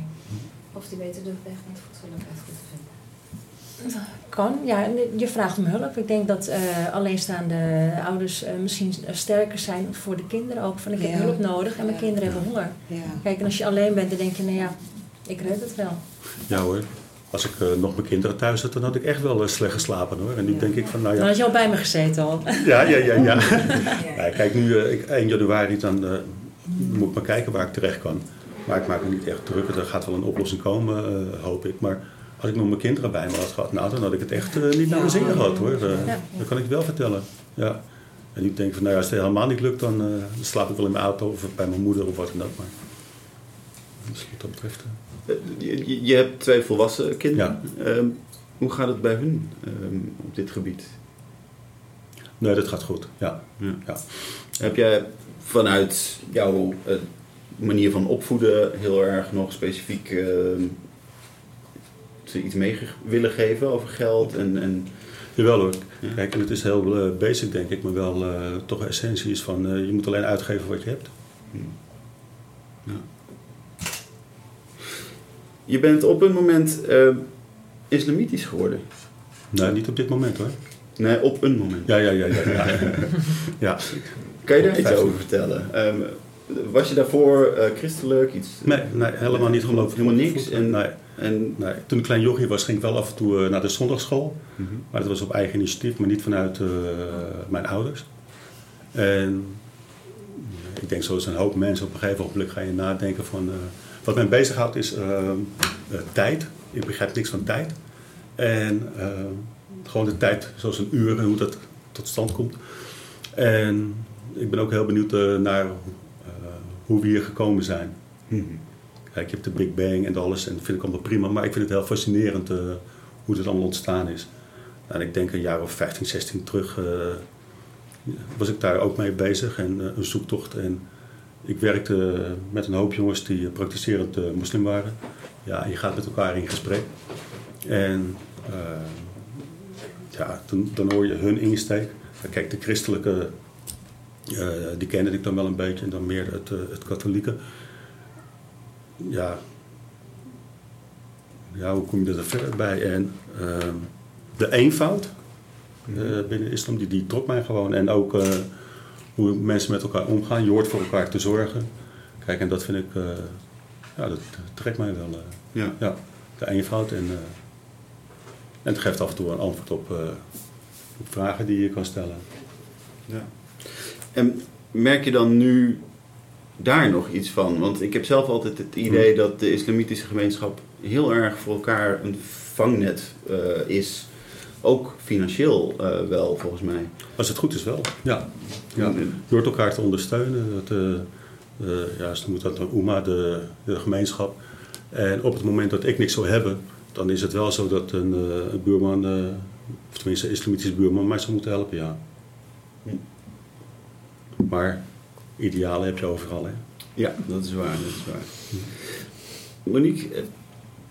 Of die weten de weg het voedselloket goed te vinden. Kan, ja. Je vraagt om hulp. Ik denk dat alleenstaande ouders misschien sterker zijn voor de kinderen ook. Van ik heb Ja. hulp nodig en mijn Ja. kinderen hebben honger. ja. Kijk, en als je alleen bent, dan denk je, nou ja, ik red het wel. Ja hoor. Als ik eh, nog mijn kinderen thuis had, dan had ik echt wel eh, slecht geslapen hoor. En nu Ja. denk ik van, nou Dan ja. had je al bij me gezeten al. [LAUGHS] Ja, ja, ja, ja. [LAUGHS] Ja. Kijk, nu eh, ik, 1 januari, dan moet ik maar kijken waar ik terecht kan. Maar ik maak me niet echt druk. Er gaat wel een oplossing komen, hoop ik. Maar als ik nog mijn kinderen bij me had gehad, nou, dan had ik het echt niet naar mijn zin gehad hoor. Ja. Dat kan ik wel vertellen. Ja. En ik denk van, nou ja, als het helemaal niet lukt, dan, dan slaap ik wel in mijn auto of bij mijn moeder of wat dan ook. Maar dus wat dat betreft. Eh, Je, hebt twee volwassen kinderen. Ehm, hoe gaat het bij hun ehm, op dit gebied? nee, dat gaat goed. Ja. Ja. Ja. Heb jij vanuit jouw eh, manier van opvoeden heel erg nog specifiek ehm, ze iets mee willen geven over geld? En, en, Jawel hoor. Ja. Kijk, en het is heel eh, basic denk ik, maar wel toch essentie is van je moet alleen uitgeven wat je hebt. Je bent op een moment ehm, islamitisch geworden. Nee, niet op dit moment hoor. Nee, op een moment. Ja, ja, ja, ja. Ja, [LAUGHS] ja. Kan je daar iets over vertellen? Ehm, was je daarvoor eh, christelijk? Iets, Nee, nee, helemaal niet geloofd. Helemaal niks? En, En, nee, en, nee. Toen ik klein jochie was, ging ik wel af en toe eh, naar de zondagschool. Mhm. Maar dat was op eigen initiatief, maar niet vanuit eh, mijn ouders. En ik denk zoals een hoop mensen, op een gegeven moment ga je nadenken van... eh, wat mij bezighoudt is eh, eh, tijd. Ik begrijp niks van tijd. En eh, gewoon de tijd, zoals een uur en hoe dat tot stand komt. En ik ben ook heel benieuwd eh, naar eh, hoe we hier gekomen zijn. Mhm. Kijk, je hebt de Big Bang en alles en dat vind ik allemaal prima. Maar ik vind het heel fascinerend hoe dit allemaal ontstaan is. En ik denk een jaar of 15, 16 terug was ik daar ook mee bezig en een zoektocht. En ik werkte met een hoop jongens die praktiserend eh, moslim waren. Ja, je gaat met elkaar in gesprek. En eh, ja, toen, dan hoor je hun insteek. Kijk, de christelijke, eh, die kende ik dan wel een beetje en dan meer het, het katholieke ja, ja, hoe kom je er verder bij? En ehm, de eenvoud binnen islam, die, die trok mij gewoon. En ook hoe mensen met elkaar omgaan. Je hoort voor elkaar te zorgen. Kijk, en dat vind ik, eh, ja, dat trekt mij wel. eh, Ja. ja, de eenvoud. En, eh, en het geeft af en toe een antwoord op, op vragen die je kan stellen. Ja. En merk je dan nu daar nog iets van? Want ik heb zelf altijd het idee dat de islamitische gemeenschap heel erg voor elkaar een vangnet is. Ook financieel eh, wel, volgens mij. Als het goed is wel, ja. ja. Door het elkaar te ondersteunen. Dat, eh, ja, ze noemen dat dan OEMA, de, de gemeenschap. En op het moment dat ik niks zou hebben, dan is het wel zo dat een, een buurman, of tenminste een islamitische buurman, mij zou moeten helpen, ja. Hm. Maar idealen heb je overal, hè. Ja, dat is waar. Dat is waar. Monique,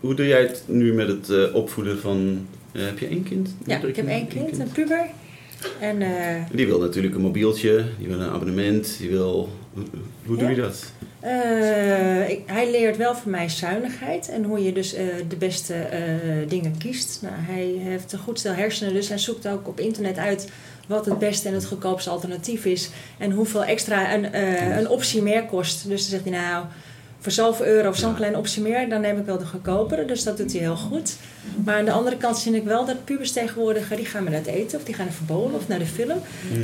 hoe doe jij het nu met het opvoeden van... eh, heb je één kind? Ja, ik heb één kind, een puber. En eh, Die wil natuurlijk een mobieltje, die wil een abonnement, die wil... Hoe, hoe doe je dat? Eh, ik- hij leert wel van mij zuinigheid en hoe je dus eh, de beste eh, dingen kiest. Nou, hij heeft een goed stel hersenen, dus hij zoekt ook op internet uit wat het beste en het goedkoopste alternatief is. En hoeveel extra een, eh, een optie meer kost. Dus dan zegt hij nou, voor zoveel euro of zo'n Ja. kleine optie meer, dan neem ik wel de goedkopere. Dus dat doet hij heel goed. Maar aan de andere kant zie ik wel dat pubers tegenwoordig, die gaan maar naar het eten of die gaan naar verboden of naar de film.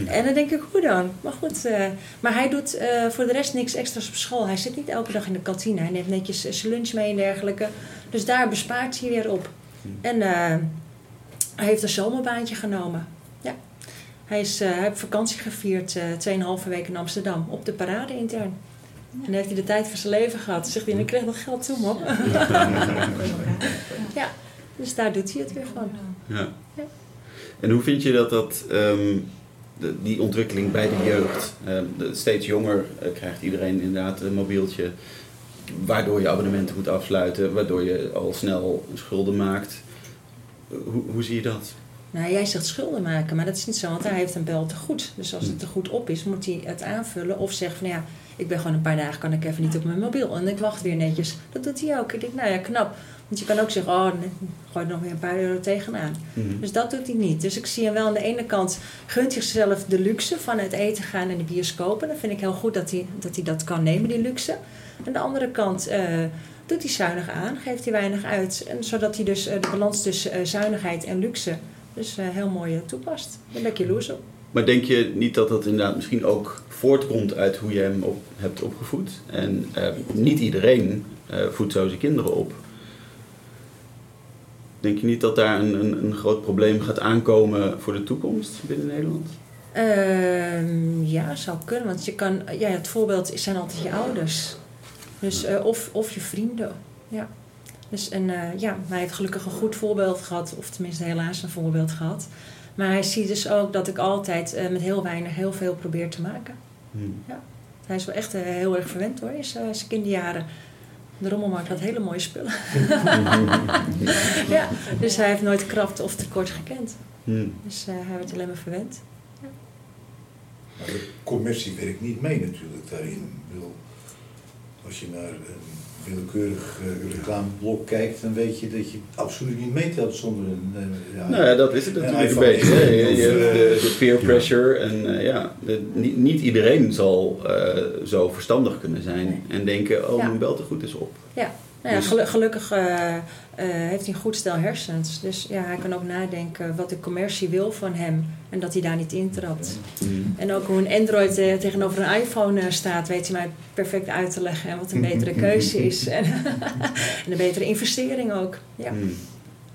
En dan denk ik, hoe dan? Maar goed, eh, maar hij doet eh, voor de rest niks extra's op school. Hij zit niet elke dag in de kantine. Hij neemt netjes eh, zijn lunch mee en dergelijke. Dus daar bespaart hij weer op. En eh, hij heeft een zomerbaantje genomen. Ja. Hij, is, hij heeft vakantie gevierd, eh 2,5 weken in Amsterdam, op de parade intern. En dan heeft hij de tijd van zijn leven gehad. Dan zegt hij, en ik kreeg dat geld toe, man. [LAUGHS] ja, dus daar doet hij het weer van. Ja. Ja. En hoe vind je dat, dat ehm, de- die ontwikkeling bij de jeugd, ehm, de- steeds jonger eh, krijgt iedereen inderdaad een mobieltje, waardoor je abonnementen moet afsluiten, waardoor je al snel schulden maakt. Hoe, hoe zie je dat? Nou, jij zegt schulden maken, maar dat is niet zo, want hij heeft een bel te goed. Dus als het te goed op is, moet hij het aanvullen of zeggen van ja, ik ben gewoon een paar dagen, kan ik even niet op mijn mobiel. En ik wacht weer netjes. Dat doet hij ook. Ik denk, nou ja, knap. Want je kan ook zeggen, oh, nee, gooi er nog weer een paar euro tegenaan. Dus dat doet hij niet. Dus ik zie hem wel aan de ene kant, gunt hij zichzelf de luxe van het eten gaan en de bioscopen. Dat vind ik heel goed dat hij dat, hij dat kan nemen, die luxe. Aan de andere kant eh, doet hij zuinig aan, geeft hij weinig uit. En zodat hij dus eh, de balans tussen eh, zuinigheid en luxe dus heel mooi toepast. Daar ben ik jaloers op. Maar denk je niet dat dat inderdaad misschien ook voortkomt uit hoe je hem op, hebt opgevoed? En eh, niet iedereen eh, voedt zo zijn kinderen op. Denk je niet dat daar een, een, een groot probleem gaat aankomen voor de toekomst binnen Nederland? Ehm, ja, zou kunnen. Want je kan, ja, het voorbeeld zijn altijd je ouders. Dus, eh, of, of je vrienden. Ja. Dus, en eh, ja, hij heeft gelukkig een goed voorbeeld gehad. Of tenminste helaas een voorbeeld gehad. Maar hij ziet dus ook dat ik altijd eh, met heel weinig heel veel probeer te maken. Hmm. Hij is wel echt eh, heel erg verwend hoor, in zijn zijn kinderjaren. De rommelmarkt had hele mooie spullen. [LAUGHS] ja, dus hij heeft nooit kracht of tekort gekend. Hmm. Dus eh, hij werd alleen maar verwend. Maar de commercie werkt niet mee natuurlijk daarin. Ik bedoel, als je naar een willekeurig eh, reclameblok kijkt, dan weet je dat je absoluut niet meetelt zonder een... eh, ja, Nou ja, dat is het natuurlijk een beetje. hè. Je, je hebt de, eh, de peer pressure en eh, ja, de- niet, niet iedereen zal eh, zo verstandig kunnen zijn en denken, oh Ja. mijn beltegoed is op. Nou ja, Dus- gelu- gelukkig eh, eh, heeft hij een goed stel hersens. Dus ja, hij kan ook nadenken wat de commercie wil van hem. En dat hij daar niet intrapt. Hmm. En ook hoe een Android eh, tegenover een iPhone staat, weet hij mij perfect uit te leggen. En wat een betere keuze is. [LAUGHS] En, [LAUGHS] en een betere investering ook. Ja. Hmm.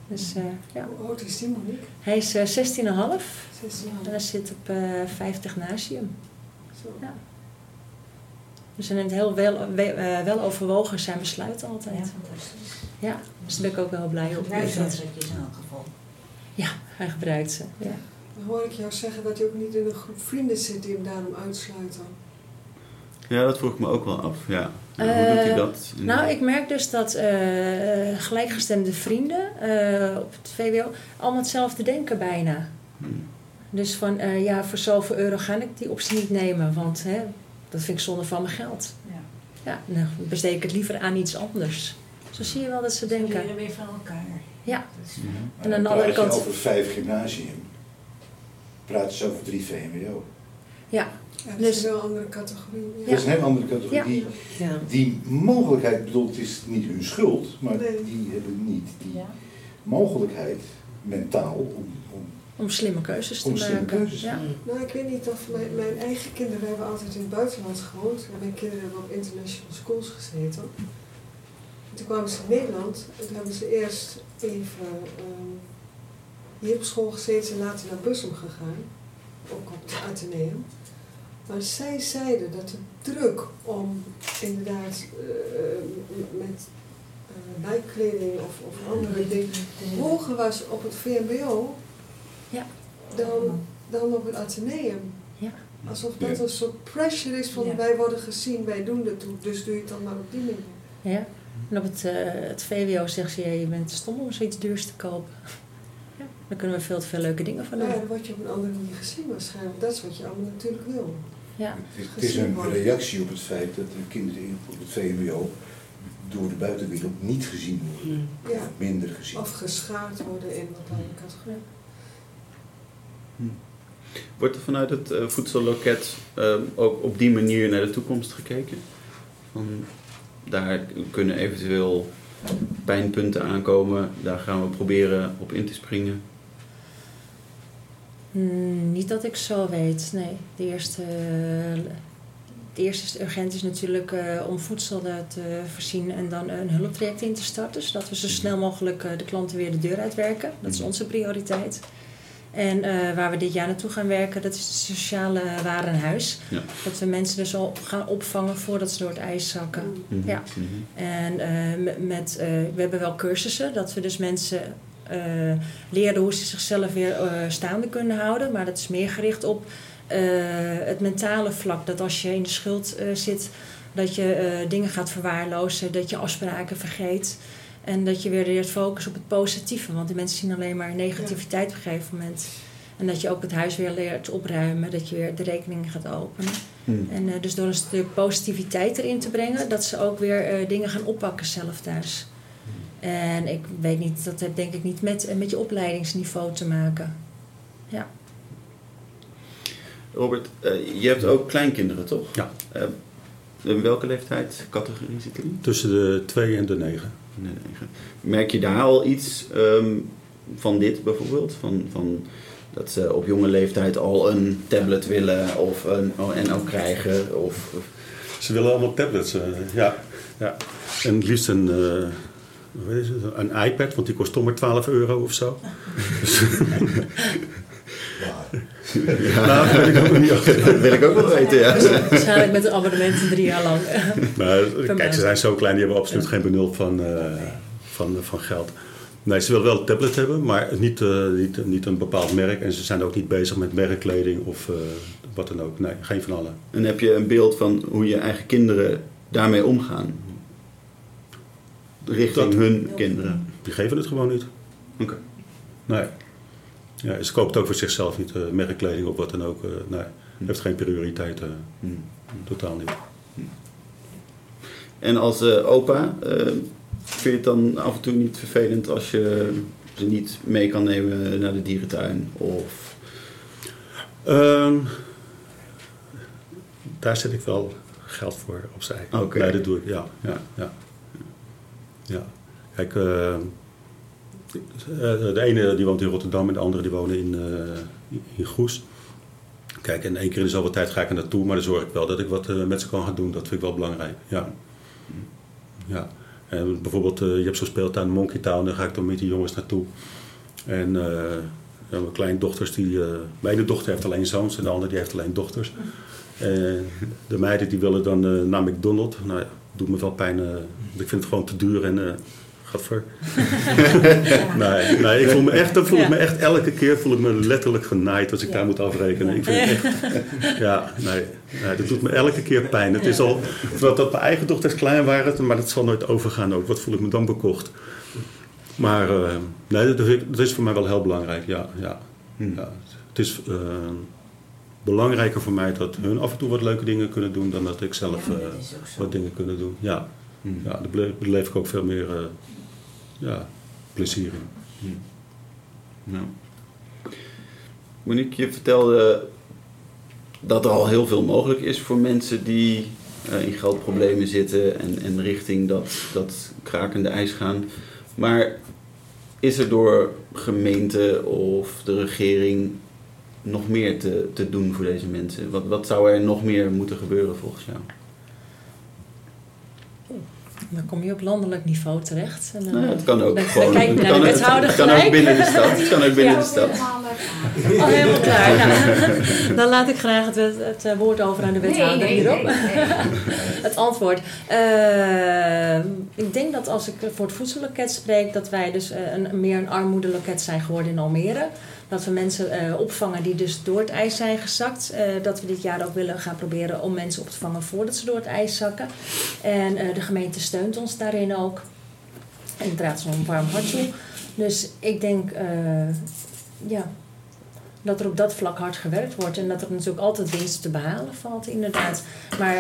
Dus eh, ja. Hoe oud is die Monique? Hij is eh 16,5 16 en hij zit op eh 50 nasium. Zo. Ja. Dus hij neemt heel wel, we- eh, wel overwogen zijn besluit altijd. Ja, fantastisch. Ja, dus daar ben ik ook wel blij op. Gebruiksdrukjes in elk geval. Ja, hij gebruikt ze. Ja. Dan hoor ik jou zeggen dat je ook niet in een groep vrienden zit die hem daarom uitsluiten. Ja, dat vroeg ik me ook wel af. Ja. Hoe doet hij Eh, dat? Nou, ik merk dus dat eh, gelijkgestemde vrienden eh, op het VWO allemaal hetzelfde denken bijna. Hmm. Dus van, eh, ja, voor zoveel euro ga ik die optie niet nemen, want hè, dat vind ik zonde van mijn geld. Ja. Ja, dan besteed ik het liever aan iets anders. Zo zie je wel dat ze Ze denken. leren weer van elkaar. Ja. Maar En aan de dan andere praat je kant- over vijf gymnasium. Praten ze over drie VMBO. Ja, Ja, dat Dus- is een heel andere categorie. Ja. Dat is een heel andere categorie. Ja. Die, die mogelijkheid, bedoel, het is niet hun schuld, maar Nee. die hebben niet die Ja. mogelijkheid mentaal om, om slimme keuzes te Om slimme maken. keuzes. Ja. Nou, ik weet niet of mijn, mijn eigen kinderen hebben altijd in het buitenland gewoond. En mijn kinderen hebben op international schools gezeten. En toen kwamen ze in Nederland en toen hebben ze eerst even ehm, hier op school gezeten en later naar Bussum gegaan. Ook op het Atheneum. Maar zij zeiden dat de druk om inderdaad eh, met eh, bijkleding of, of andere dingen hoger was op het VMBO Ja. dan, dan op het Atheneum. Ja. Alsof dat Ja. een soort pressure is van Ja. wij worden gezien, wij doen dat toe, dus doe je het dan maar op die manier. Ja. En op het, eh, het VWO zegt ze, ja, je bent stom om zoiets duurs te kopen. Ja. Daar kunnen we veel te veel leuke dingen van doen. ja, dan word je op een andere manier gezien waarschijnlijk. Dat is wat je allemaal natuurlijk wil. Ja. Het is, het is een reactie op het feit dat de kinderen in- op het VMBO door de buitenwereld niet gezien worden. Ja. Minder gezien. Of geschaard worden in bepaalde categorieën. Wordt er vanuit het eh, voedselloket eh, ook op die manier naar de toekomst gekeken? Van, daar kunnen eventueel pijnpunten aankomen, daar gaan we proberen op in te springen. Hmm, niet dat ik zo weet, nee. De eerste, de eerste urgent is natuurlijk eh, om voedsel te voorzien en dan een hulptraject in te starten. Zodat we zo snel mogelijk de klanten weer de deur uitwerken. Dat is onze prioriteit. En eh, waar we dit jaar naartoe gaan werken, dat is het sociale warenhuis. Ja. Dat we mensen dus al gaan opvangen voordat ze door het ijs zakken. Mhm, Ja. mhm. En eh, met, eh, we hebben wel cursussen, dat we dus mensen leren hoe ze zichzelf weer staande kunnen houden. Maar dat is meer gericht op het mentale vlak. Dat als je in de schuld zit, dat je dingen gaat verwaarlozen, dat je afspraken vergeet. En dat je weer leert focussen op het positieve. Want de mensen zien alleen maar negativiteit op een gegeven moment. En dat je ook het huis weer leert opruimen, dat je weer de rekening gaat openen. Mhm. En eh, dus door een stuk positiviteit erin te brengen, dat ze ook weer eh, dingen gaan oppakken zelf thuis. En ik weet niet, dat heeft denk ik niet met, eh, met je opleidingsniveau te maken. Ja. Robert, je hebt ook kleinkinderen, toch? Ja. Eh, in welke leeftijdscategorie zitten die? Tussen de 2 en de 9. Nee. Merk je daar al iets ehm, van dit bijvoorbeeld? Van, van dat ze op jonge leeftijd al een tablet willen of een, en ook krijgen? Of, of- Ze willen allemaal tablets, eh, ja. ja. En het liefst een, eh, hoe heet het, een iPad, want die kost toch maar 12 euro of zo. [LAUGHS] Waar. Nou, dat ik ook wil ik ook wel weten, ja. Waarschijnlijk met een abonnement drie jaar lang. Maar kijk, ze zijn zo klein, die hebben absoluut geen benul van, eh, van, van geld. Nee, ze willen wel een tablet hebben, maar niet, eh, niet, niet een bepaald merk. En ze zijn ook niet bezig met merkkleding of eh, wat dan ook. Nee, geen van allen. En heb je een beeld van hoe je eigen kinderen daarmee omgaan? Richting Dat- hun kinderen. Die geven het gewoon niet. Oké. Nee. Ja, ze koopt ook voor zichzelf niet eh, merkkleding of wat dan ook. eh, nee, heeft geen prioriteit. eh, Hm. totaal niet. En als opa, vind je het dan af en toe niet vervelend als je ze niet mee kan nemen naar de dierentuin? Of Ehm, daar zet ik wel geld voor opzij. Oké. Nee, dat doe ik, ja. ja, ja. ja. Kijk, eh, eh, de ene die woont in Rotterdam en de andere die wonen in, eh, in Goes. Kijk, en één keer in de zoveel tijd ga ik er naartoe, maar dan zorg ik wel dat ik wat eh, met ze kan gaan doen. Dat vind ik wel belangrijk, ja. ja. En bijvoorbeeld, eh, je hebt zo'n speeltuin Monkey Town, daar ga ik dan met die jongens naartoe. En eh, mijn kleindochters, die, eh, mijn ene dochter heeft alleen zoons en de andere die heeft alleen dochters. En de meiden die willen dan eh, naar McDonald's. Nou ja, doet me wel pijn. eh, ik vind het gewoon te duur en ver. [LAUGHS] nee, nee, ik voel me echt, dan voel ik me echt elke keer voel ik me letterlijk genaaid als ik daar moet afrekenen. Ik vind het echt, [LAUGHS] ja, nee, nee, dat doet me elke keer pijn. Het is al, dat, dat mijn eigen dochters klein waren, maar dat zal nooit overgaan ook. Wat voel ik me dan bekocht? Maar eh, nee, dat, is voor mij wel heel belangrijk, ja. ja, ja. Het is eh, belangrijker voor mij dat hun af en toe wat leuke dingen kunnen doen dan dat ik zelf Ja, eh, wat dingen kunnen doen. Ja, Hmm. ja daar bele- beleef ik ook veel meer eh, ja, plezier in. Nou. Monique, je vertelde dat er al heel veel mogelijk is voor mensen die eh, in geldproblemen zitten en, en richting dat, dat krakende ijs gaan. Maar is er door gemeente of de regering nog meer te, te doen voor deze mensen? Wat, wat zou er nog meer moeten gebeuren volgens jou? Dan kom je op landelijk niveau terecht. En dan, Nou, het kan ook dan, gewoon. Dan kijk je naar de het- wethouder het kan ook binnen de stad. Het kan ook binnen Ja. de stad. Oh, helemaal klaar. Nou, [LAUGHS] dan laat ik graag het, het, eh, woord over aan de wethouder nee, hierop. nee, nee. [LAUGHS] Het antwoord. Eh, ik denk dat als ik voor het voedselloket spreek, dat wij dus eh, een, meer een armoedeloket zijn geworden in Almere. Dat we mensen eh, opvangen die dus door het ijs zijn gezakt. Eh, dat we dit jaar ook willen gaan proberen om mensen op te vangen voordat ze door het ijs zakken. En eh, de gemeente steunt ons daarin ook. En draagt ze een warm hart toe. Dus ik denk, ja, dat er op dat vlak hard gewerkt wordt. En dat er natuurlijk altijd winst te behalen valt, inderdaad. Maar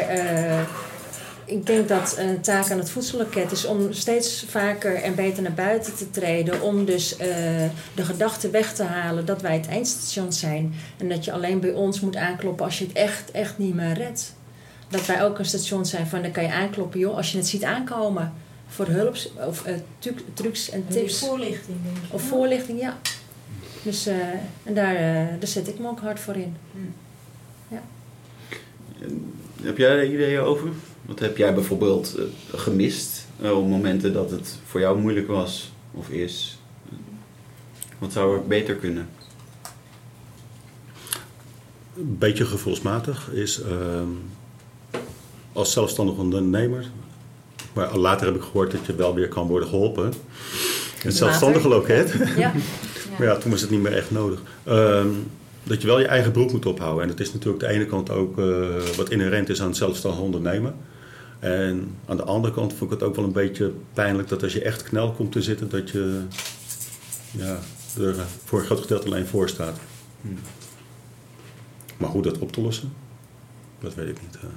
ik denk dat een taak aan het voedselloket is om steeds vaker en beter naar buiten te treden. Om dus eh, de gedachte weg te halen dat wij het eindstation zijn. En dat je alleen bij ons moet aankloppen als je het echt, echt niet meer redt. Dat wij ook een station zijn van dan kan je aankloppen, joh, als je het ziet aankomen. Voor hulp of eh, trucs en Die tips. voorlichting. denk ik. Of voorlichting, ja. Dus eh, en daar, daar zet ik me ook hard voor in. Heb jij daar ideeën over? Wat heb jij bijvoorbeeld eh, gemist eh, op momenten dat het voor jou moeilijk was of is? Wat zou er beter kunnen? Een beetje gevoelsmatig is ehm, als zelfstandig ondernemer. Maar later heb ik gehoord dat je wel weer kan worden geholpen. Het zelfstandige loket. [LAUGHS] Ja. Maar ja, toen was het niet meer echt nodig. Ehm, dat je wel je eigen broek moet ophouden. En dat is natuurlijk de ene kant ook eh, wat inherent is aan het zelfstandig ondernemen. En aan de andere kant vond ik het ook wel een beetje pijnlijk dat als je echt knel komt te zitten, dat je ja, er voor een groot gedeelte alleen voor staat. Hm. Maar hoe dat op te lossen, dat weet ik niet. eh.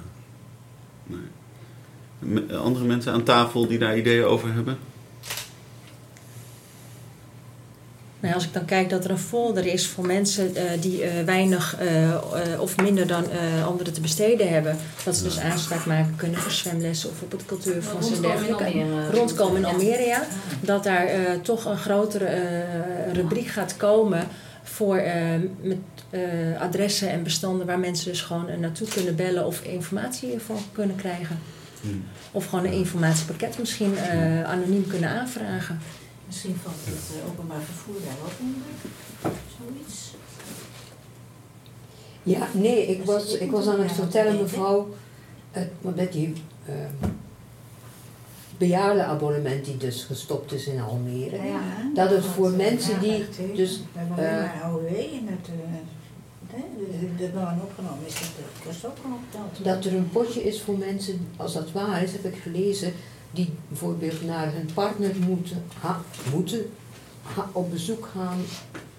Nee. Andere mensen aan tafel die daar ideeën over hebben? Nou, ja, als ik dan kijk dat er een folder is voor mensen eh, die eh, weinig eh, of minder dan eh, anderen te besteden hebben. Dat ze dus aanspraak maken kunnen voor zwemlessen of op het cultuurfonds en dergelijke. Rondkomen in. Almere, ja. Dat daar eh, toch een grotere eh, rubriek gaat komen voor eh, met, eh, adressen en bestanden waar mensen dus gewoon naartoe kunnen bellen of informatie hiervoor kunnen krijgen. Hm. Of gewoon een informatiepakket misschien eh, anoniem kunnen aanvragen. Misschien valt het eh, openbaar vervoer daar ook onder. Zoiets. Ja, nee, ik was, ik was aan het vertellen, mevrouw, eh, met die uh, bejaardenabonnement die dus gestopt is in Almere. Ja, Dat het voor eh, mensen ja, die dus, We hebben alleen maar AOW en het... hè, de- loon opgenomen is, dat dat kost ook gewoon opgeteld. dat er een potje is voor mensen, als dat waar is, heb ik gelezen, die bijvoorbeeld naar hun partner moeten, ha- moeten op bezoek gaan.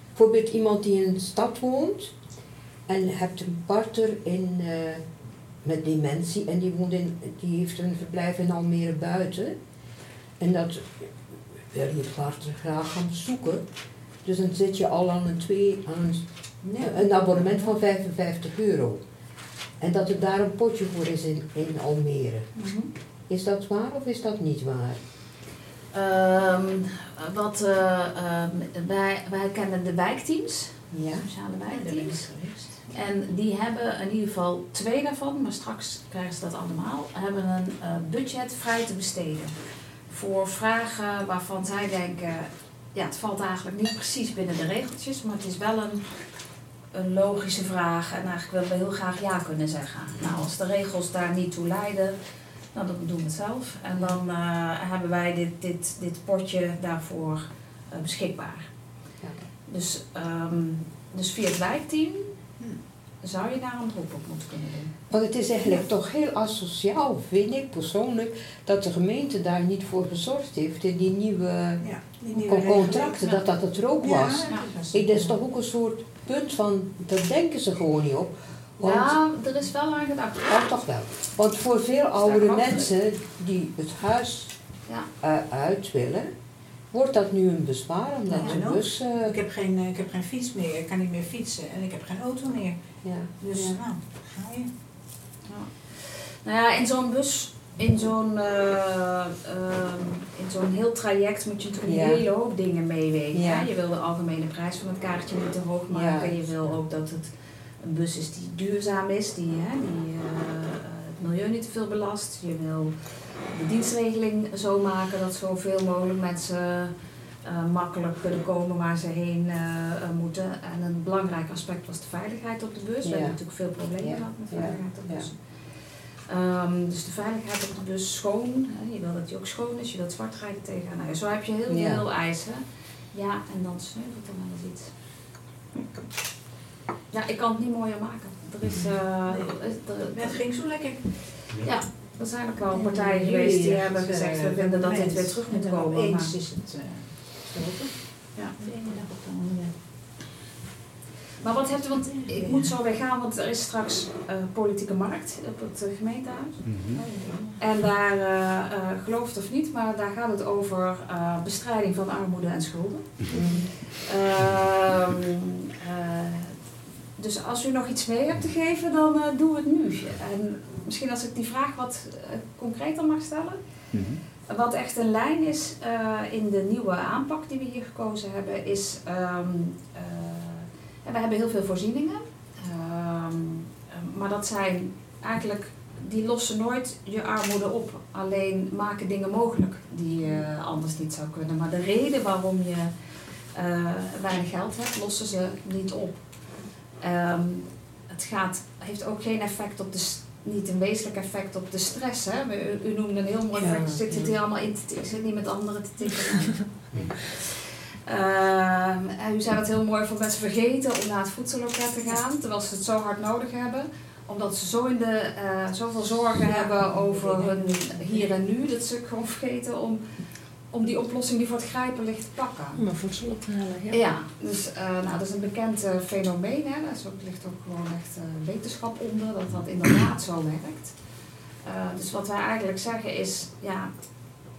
Bijvoorbeeld iemand die in een stad woont en hebt een partner in, eh, met dementie en die, woont in, die heeft een verblijf in Almere buiten. En dat wil je partner graag gaan bezoeken. Dus dan zit je al aan een, twee, aan een een abonnement van 55 euro. En dat er daar een potje voor is in, in Almere. Mhm. Is dat waar of is dat niet waar? Ehm, wat, eh, ehm, wij, wij kennen de wijkteams, Ja. sociale wijkteams. En die hebben in ieder geval twee daarvan, maar straks krijgen ze dat allemaal, hebben een eh, budget vrij te besteden. Voor vragen waarvan zij denken, ja het valt eigenlijk niet precies binnen de regeltjes, maar het is wel een, een logische vraag en eigenlijk willen we heel graag ja kunnen zeggen. Nou, als de regels daar niet toe leiden, nou, dan doen we zelf. En dan eh, hebben wij dit, dit, dit potje daarvoor eh, beschikbaar. Ja. Dus, ehm, dus via het wijkteam Hm. zou je daar een beroep op moeten kunnen doen. Want het is eigenlijk toch heel asociaal, vind ik persoonlijk, dat de gemeente daar niet voor gezorgd heeft in die nieuwe Ja, die nieuwe con- contracten, dat dat het ook Ja, was. dat Ik, dat is toch ook een soort punt van, daar denken ze gewoon niet op. Want, Ja, er is wel aan gedacht. Oh, toch wel. Want voor veel oudere mensen die het huis Ja. eh, uit willen, wordt dat nu een bezwaar omdat Ja, de bus... eh, Ik heb, geen, eh, ik heb geen fiets meer, ik kan niet meer fietsen en ik heb geen auto meer. ja. Dus Ja. nou, ga je. Nou ja, in zo'n bus, in zo'n eh, ehm, in zo'n heel traject moet je natuurlijk Ja. een hele hoop dingen meewegen. Je wil de algemene prijs van het kaartje niet te hoog maken. Ja. Je wil ook dat het een bus is die duurzaam is, die, hè, die eh, het milieu niet te veel belast. Je wil de dienstregeling zo maken dat zoveel mogelijk mensen eh, makkelijk kunnen komen waar ze heen eh, moeten. En een belangrijk aspect was de veiligheid op de bus. We hebben natuurlijk veel problemen Ja. gehad met Ja. veiligheid op de Ja. bus. Ehm, dus de veiligheid op de bus schoon. Hè, je wil dat die ook schoon is, je wilt zwart rijden tegen. Nou, zo heb je heel Ja. veel eisen. Ja, en dan sneuvelt er wel eens iets. Ja, ik kan het niet mooier maken. Er is, eh, Nee. er- er- Het ging zo lekker. ja, er zijn ook wel En partijen geweest die hebben eh, gezegd, we vinden dat dit weer terug moet komen. Maar- is het eh gestoten. Ja. De ene dag op de andere. Maar wat hebt u, want ik moet zo weer gaan, want er is straks eh, politieke markt op het eh, gemeentehuis. En daar, eh eh, geloof het of niet, maar daar gaat het over eh, bestrijding van armoede en schulden. Ehm, eh, dus als u nog iets mee hebt te geven, dan eh doe het nu. En misschien als ik die vraag wat eh, concreter mag stellen. Wat echt een lijn is eh, in de nieuwe aanpak die we hier gekozen hebben, is. ehm, eh, we hebben heel veel voorzieningen, ehm, eh, maar dat zijn eigenlijk. Die lossen nooit je armoede op, alleen maken dingen mogelijk die je anders niet zou kunnen. Maar de reden waarom je weinig geld hebt, lossen ze niet op. Ehm, het gaat, heeft ook geen effect op de, niet een wezenlijk effect op de stress. Hè? U, u noemde een heel mooi Ja. effect, zit het hier allemaal in te zit niet met anderen te tikken. [LAUGHS] En u zei dat heel mooi voor mensen vergeten om naar het voedselloket te gaan, terwijl ze het zo hard nodig hebben. Omdat ze zo in de, eh, zoveel zorgen Ja. hebben over hun hier en nu, dat ze gewoon vergeten om, om die oplossing die voor het grijpen ligt te pakken. Om een voedsel op te halen, ja. Ja, dus eh, nou, dat is een bekend eh, fenomeen. Hè. Daar ligt ook gewoon echt eh, wetenschap onder, dat dat inderdaad zo werkt. Dus wat wij eigenlijk zeggen is, ja,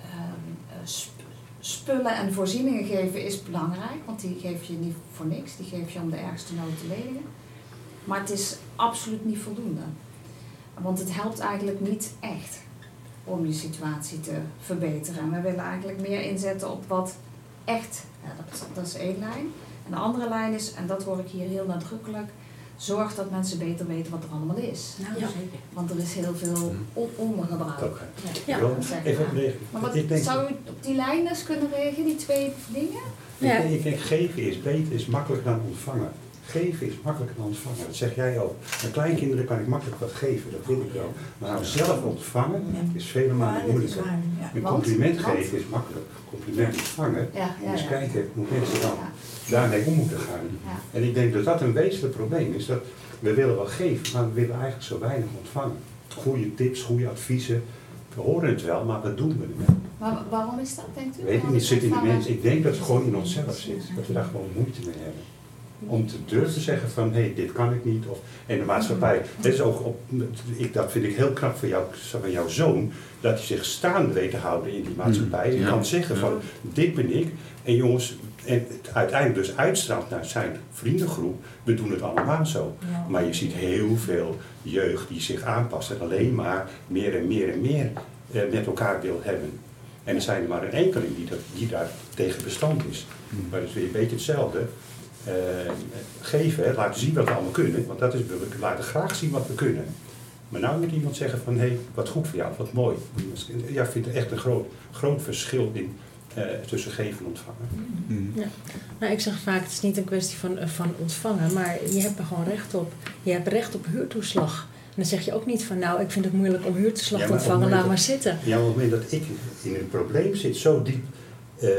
ehm, eh, sp- spullen en voorzieningen geven is belangrijk, want die geef je niet voor niks, die geef je om de ergste nood te. Maar het is absoluut niet voldoende. Want het helpt eigenlijk niet echt om je situatie te verbeteren. En we willen eigenlijk meer inzetten op wat echt, ja, dat, dat is één lijn. En de andere lijn is, en dat hoor ik hier heel nadrukkelijk, zorg dat mensen beter weten wat er allemaal is. Nou, Ja. zeker. Want er is heel veel on- ondergebruik. Oké. Ja. Even maar. wat zou u op die lijn eens kunnen reageren, die twee dingen? Ja. ik, denk, ik denk geven is beter, is makkelijker dan ontvangen. Geven is makkelijker dan ontvangen. Dat zeg jij ook. Mijn kleinkinderen kan ik makkelijk wat geven, dat wil ik wel. Maar zelf ontvangen is vele malen moeilijker. Een compliment geven is makkelijk. Compliment ontvangen, ja. kijken hoe mensen dan daarmee om moeten gaan. En ik denk dat dat een wezenlijk probleem is. Dat we willen wel geven, maar we willen eigenlijk zo weinig ontvangen. Goede tips, goede adviezen. We horen het wel, maar wat doen we ermee? Maar wa- waarom is dat, denkt u? Weet ik niet, zit in de mensen. Ik denk dat het gewoon in onszelf zit. Dat we daar gewoon moeite mee hebben. Om te durven zeggen van, hé, hey, dit kan ik niet. Of, en de maatschappij, dat, is ook op, ik, dat vind ik heel knap van, jou, van jouw zoon, dat hij zich staande weet te houden in die maatschappij. En Ja. kan zeggen van, dit ben ik. En jongens, en het uiteindelijk dus uitstraalt naar zijn vriendengroep, we doen het allemaal zo. Ja. Maar je ziet heel veel jeugd die zich aanpast en alleen maar meer en meer en meer eh, met elkaar wil hebben. En er zijn er maar een enkeling die, dat, die daar tegen bestand is. Maar dat is weer een beetje hetzelfde. Eh, geven, hè, laten zien wat we allemaal kunnen, want dat is, we laten graag zien wat we kunnen. Maar nou moet iemand zeggen van, hé, hey, wat goed voor jou, wat mooi. Ja, ik vind er echt een groot, groot verschil in eh, tussen geven en ontvangen. Nou, ik zeg vaak, het is niet een kwestie van, eh, van ontvangen, maar je hebt er gewoon recht op. Je hebt recht op huurtoeslag. En dan zeg je ook niet van, nou, ik vind het moeilijk om huurtoeslag Ja, te ontvangen, laat maar zitten. Ja, op het moment dat ik in een probleem zit, zo diep, eh,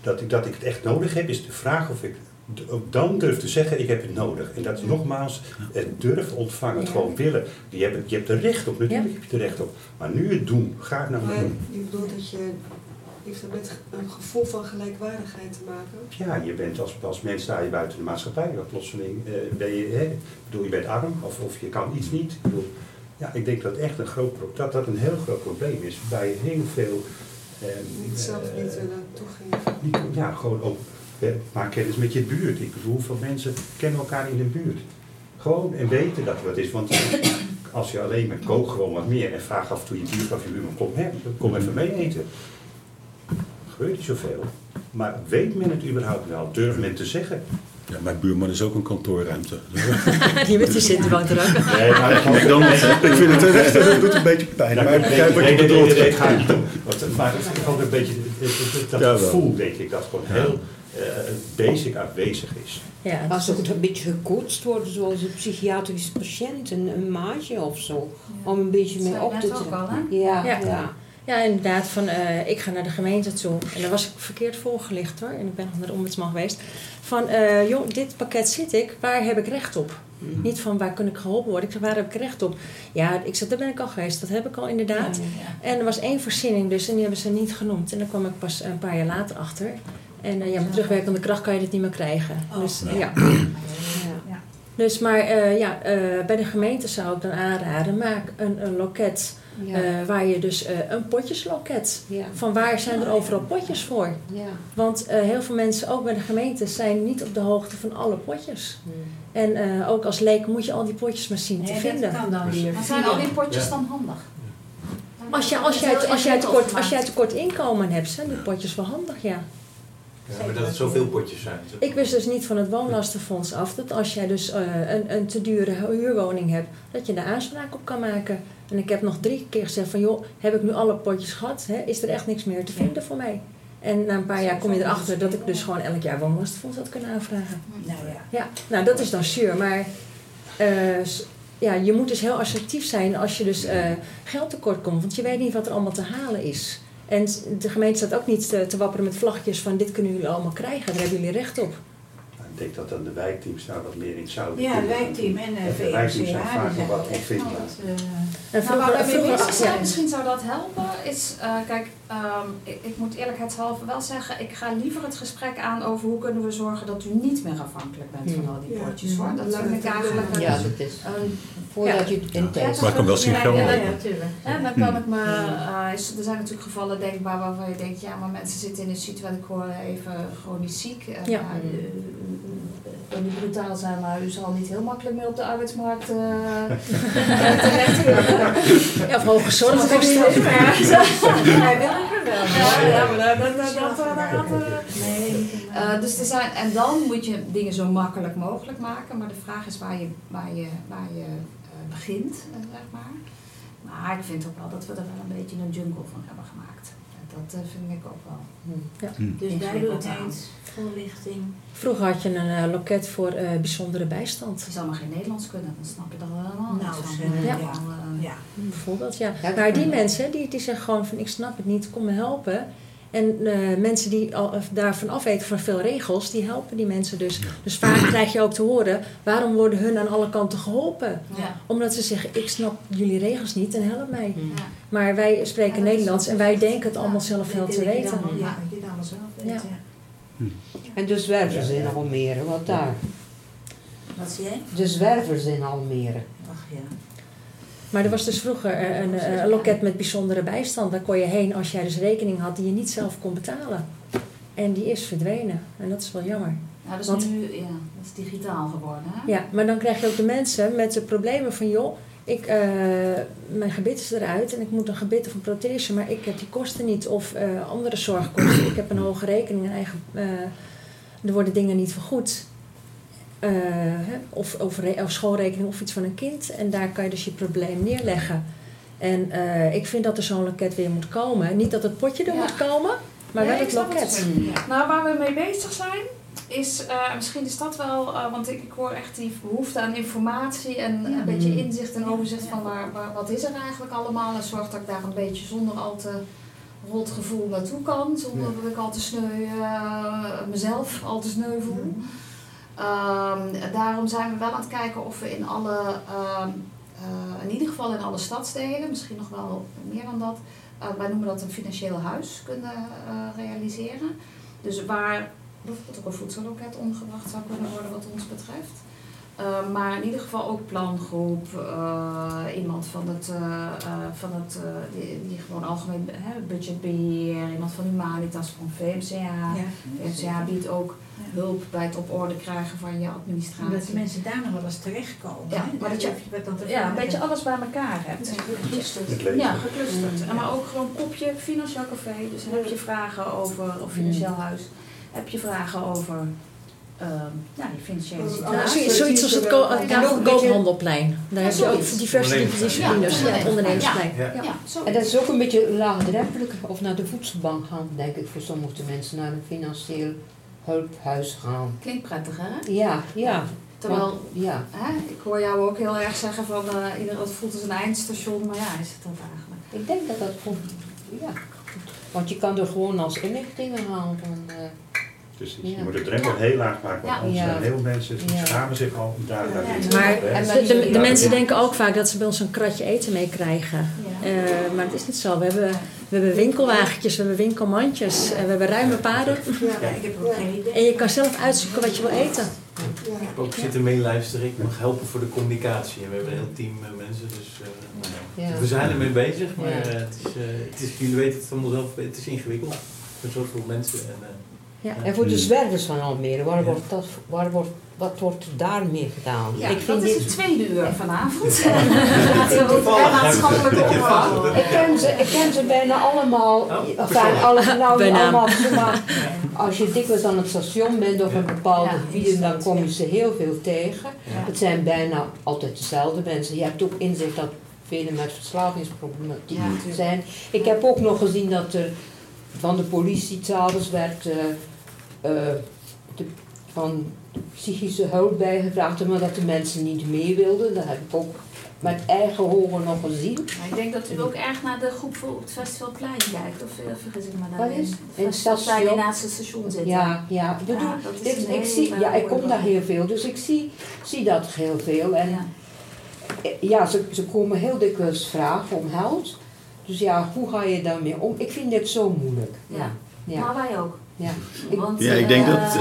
dat, ik, dat ik het echt nodig heb, is de vraag of ik ook dan durf te zeggen, ik heb het nodig. En dat is nogmaals, het durven ontvangen, het Ja. gewoon willen. Je hebt, het- je hebt er recht op, natuurlijk Ja. heb je er recht op. Maar nu het doen, ga het nou maar doen. je bedoelt dat je, heeft dat met een gevoel van gelijkwaardigheid te maken? Ja, je bent als, als mens sta je buiten de maatschappij. Want plotseling eh, ben je, hè, ik bedoel, je bent arm of, of je kan iets niet. Ik bedoel, ja, ik denk dat echt een groot, dat dat een heel groot probleem is. Bij heel veel... eh, Niet zelf eh, niet willen toegeven. Niet, ja, gewoon ook maak kennis met je buurt. Ik bedoel, hoeveel mensen kennen elkaar in de buurt? Gewoon en weten dat er wat is. Want als je alleen maar kook gewoon wat meer en vraag af en toe je buurt of je buurman kom, hè, kom even mee eten. Gebeurt niet zoveel. Maar weet men het überhaupt wel? Durft men te zeggen? Ja, mijn buurman is ook een kantoorruimte. [LAUGHS] Die met die zittenbank er ook. Nee, maar ik ik vind het echt, het doet een beetje pijn. Maar ik begrijp wat je nee, nee, nee, bedoelt. nee, het gaat niet om. Want, maar het is ook een beetje dat gevoel, denk ik, dat gewoon heel basic aanwezig is. Ja, Als het een beetje gecoacht wordt, zoals een psychiatrische patiënt, een, een maatje of zo. Om een beetje mee op te ook trekken. hè? Ja, Ja. ja. Ja, inderdaad. Van, eh, ik ga naar de gemeente toe. En daar was ik verkeerd voorgelicht hoor. En ik ben nog naar de ombudsman geweest. Van, eh, joh, dit pakket zit ik. Waar heb ik recht op? Mhm. Niet van, waar kan ik geholpen worden? Ik zeg, waar heb ik recht op? Ja, ik zeg, daar ben ik al geweest. Dat heb ik al inderdaad. En er was één voorziening dus. En die hebben ze niet genoemd. En daar kwam ik pas een paar jaar later achter. En eh, ja, met terugwerkende kracht kan je dit niet meer krijgen. Oh, dus ja. [CLEARS THROAT] ja. Ja. Dus, maar eh, ja, eh, bij de gemeente zou ik dan aanraden, maak een, een loket Ja. eh, waar je dus eh, een potjesloket. ja. Van waar zijn er overal potjes voor? ja. Want eh, heel veel mensen, ook bij de gemeente, zijn niet op de hoogte van alle potjes. En eh, ook als leek moet je al die potjes maar zien te vinden. dat kan dan weer. Maar zijn al die potjes Ja. dan handig? Als, je, als, jij, als, jij tekort, als jij tekort inkomen hebt, zijn die potjes wel handig, ja. Ja, maar dat het zoveel potjes zijn. Ik wist dus niet van het woonlastenfonds af dat als jij dus eh, een, een te dure huurwoning hebt, dat je daar aanspraak op kan maken. En ik heb nog drie keer gezegd van joh, heb ik nu alle potjes gehad? Hè? Is er echt niks meer te vinden voor mij? En na een paar jaar kom je erachter dat ik dus gewoon elk jaar woonlastenfonds had kunnen aanvragen. Nou ja. Ja, nou dat is dan zuur, maar eh, ja, je moet dus heel assertief zijn als je dus eh, geld tekort komt, want je weet niet wat er allemaal te halen is. En de gemeente staat ook niet te, te wapperen met vlaggetjes van dit kunnen jullie allemaal krijgen, daar hebben jullie recht op. Nou, Ik denk dat dan de wijkteams daar wat meer in zouden Ja, kunnen. wijkteam en uh, De wijkteams zijn vaak nog wat wel wat, eh, Nou, vroeger- ja. misschien zou dat helpen, is, eh, kijk, ehm, ik, ik moet eerlijkheidshalve wel zeggen, ik ga liever het gesprek aan over hoe kunnen we zorgen dat u niet meer afhankelijk bent van al die Ja. potjes hoor. Dat vind ik het eigenlijk Ja, dat is een voordat je het in prettige- Maar ik kan wel zien Ja, gelden. ja, ja, dat- ja, natuurlijk. En dan kan ik me, eh, is- er zijn natuurlijk gevallen denkbaar waarvan je denkt, ja, maar mensen zitten in een situatie, ik hoor even chronisch ziek. En, Ja. ja. Niet brutaal zijn, maar u zal niet heel makkelijk meer op de arbeidsmarkt eh [LAUGHS] terechtkomen. Ja, of hooggezorgd Dat is toestand. niet meer. [LAUGHS] Hij wil er wel. Ja, ja, maar dat, dat, dat, eh, Nee. eh, dus er zijn, en dan moet je dingen zo makkelijk mogelijk maken, maar de vraag is waar je, waar je, waar je eh, begint, zeg maar. Maar ik vind ook wel dat we er wel een beetje een jungle van hebben gemaakt. Dat eh, vind ik ook wel. Dus duidelijkheid, voorlichting. Vroeger had je een eh, loket voor eh, bijzondere bijstand. Die zal maar geen Nederlands kunnen, dan snap je er wel helemaal Nou, ja. Ja. Ja. Bijvoorbeeld, ja. Ja, dat Maar die mensen, die, die zeggen gewoon van ik snap het niet, kom me helpen. En eh, mensen die al, of daarvan afweten van veel regels, die helpen die mensen dus. Dus vaak krijg je ook te horen, waarom worden hun aan alle kanten geholpen? Ja. Omdat ze zeggen, ik snap jullie regels niet en help mij. Ja. Maar wij spreken Nederlands en wij denken het allemaal zelf wel te weten. Ja, je het allemaal zelf. Ja. En de zwervers in Almere, wat daar? Wat zie jij? De zwervers in Almere. Ach ja. Maar er was dus vroeger eh, een, eh, een loket met bijzondere bijstand. Daar kon je heen als jij dus rekening had die je niet zelf kon betalen. En die is verdwenen. En dat is wel jammer. Nou, Want- nu ja, dat is digitaal geworden. Hè? Ja, maar dan krijg je ook de mensen met de problemen van... joh, ik, eh, mijn gebit is eruit en ik moet een gebit of een prothese... maar ik heb die kosten niet of andere zorgkosten. Ik heb een hoge rekening en eigen... er worden dingen niet vergoed. Eh, of, of, re- of schoolrekening of iets van een kind. En daar kan je dus je probleem neerleggen. En eh, ik vind dat er zo'n loket weer moet komen. Niet dat het potje er Ja. moet komen, maar Nee, wel het loket. Nou, waar we mee bezig zijn, is eh, misschien is dat wel, eh, want ik, ik hoor echt die behoefte aan informatie en Ja. een beetje Mm. inzicht en overzicht van waar, waar, wat is er eigenlijk allemaal. En zorg dat ik daar een beetje zonder al te rot gevoel naartoe kan, zonder dat ik al te sneu, eh, mezelf al te sneu voel. Ehm, daarom zijn we wel aan het kijken of we in alle, ehm, eh, in ieder geval in alle stadsdelen, misschien nog wel meer dan dat, eh, wij noemen dat een financieel huis kunnen eh, realiseren. Dus waar bijvoorbeeld ook een voedselloket ondergebracht zou kunnen worden wat ons betreft. Eh, maar in ieder geval ook plangroep, eh, iemand van het, van het die, die gewoon algemeen hè, budgetbeheer, iemand van Humanitas, van VMCA. Ja. VMCA biedt ook hulp bij het op orde krijgen van je administratie. Omdat de mensen daar nog wel eens terechtkomen. Ja, maar dat je- Ja, een beetje alles bij elkaar hebt. Leven. Ja, geclusterd. En maar ook gewoon kopje financieel café. Dus heb je vragen over of financieel huis. Heb je vragen over ehm, ja, die financiële situatie. Zo- Zoiets als het, ko- Koophandelplein. Daar heb je ook zoiets. diverse disciplines. Ja, het ondernemersplein. Ja. En dat is ook een beetje laagdrempelig, of naar de voedselbank gaan, denk ik, voor sommige mensen, naar een financieel hulphuis gaan. Klinkt prettig, hè? Ja, ja. Terwijl, ja. hè, ik hoor jou ook heel erg zeggen van eh ieder het voelt als een eindstation, maar ja, is het dat eigenlijk? Ik denk dat dat gewoon, ja. Want je kan er gewoon als inlichtingen halen van, Dus Ja. je moet de drempel heel laag maken, want anders Ja. zijn heel mensen schamen zich al daar. Maar de, de, mensen denken ook vaak dat ze bij ons een kratje eten meekrijgen. Ja. Eh, maar het is niet zo. We hebben, we hebben winkelwagentjes, we hebben winkelmandjes, en we hebben ruime paden. Ja, ik heb ook geen idee. En je kan zelf uitzoeken wat je wil eten. Ja. Ik heb ook zitten meeluisteren. Ik mag helpen voor de communicatie. En we hebben een heel team eh, mensen. Dus eh, nou ja. Ja. we zijn ermee bezig. Maar Ja. het, is, eh, het is, jullie weten het allemaal zelf. Het is ingewikkeld. Met zoveel mensen. En, Ja. En voor de zwervers van Almere, waar wordt dat, waar wordt, wat wordt daarmee gedaan? Ja, ik vind dat is dit- het tweede uur vanavond. [LAUGHS] Maatschappelijke ik ken ze, ik ken ze bijna allemaal. Oh, enfin, alle, nou, allemaal, maar als je dikwijls aan het station bent of in bepaalde Ja, gebieden, dan kom je ze heel veel tegen. Ja. Het zijn bijna altijd dezelfde mensen. Je hebt ook inzicht dat velen met verslavingsproblematiek Ja. zijn. Ik heb ook nog gezien dat er van de politie s'avonds werd eh, de, van psychische hulp bijgevraagd, maar dat de mensen niet mee wilden. Dat heb ik ook met eigen ogen nog gezien. Maar ik denk dat u ook erg naar de groep voor op het Festivalplein kijkt. Of eh, vergis ik me Wat daarin? is? Het In het Festivalplein naast het station zit. Ja, ja. Ik, bedoel, Ja, dat is ik, een ik zie, ja, ik kom daar heel veel, dus ik zie, zie dat heel veel. En Ja. eh, ja, ze, ze komen heel dikwijls vragen om geld. Dus ja, hoe ga je daarmee om? Ik vind dit zo moeilijk. Ja. ja. Maar wij ook. Ja. Ik- Want, Ja, ik denk eh, dat,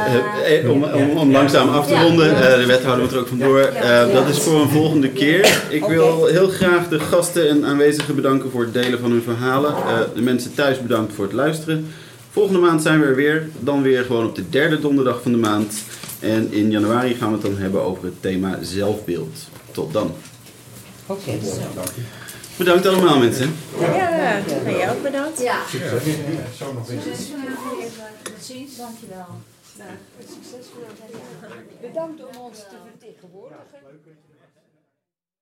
eh, eh, om, om, om langzaam af te Ja. ronden, Ja. eh, de wethouder moet er ook vandoor, Ja. eh, dat is voor een volgende keer. Ik wil heel graag de gasten en aanwezigen bedanken voor het delen van hun verhalen. Eh, de mensen thuis bedankt voor het luisteren. Volgende maand zijn we er weer, dan weer gewoon op de derde donderdag van de maand. En in januari gaan we het dan hebben over het thema zelfbeeld. Tot dan. Oké. Bedankt allemaal mensen. Ja, en jij ook bedankt. Ja. Zo nog eens. Succes. Dankjewel. Bedankt om ons te vertegenwoordigen.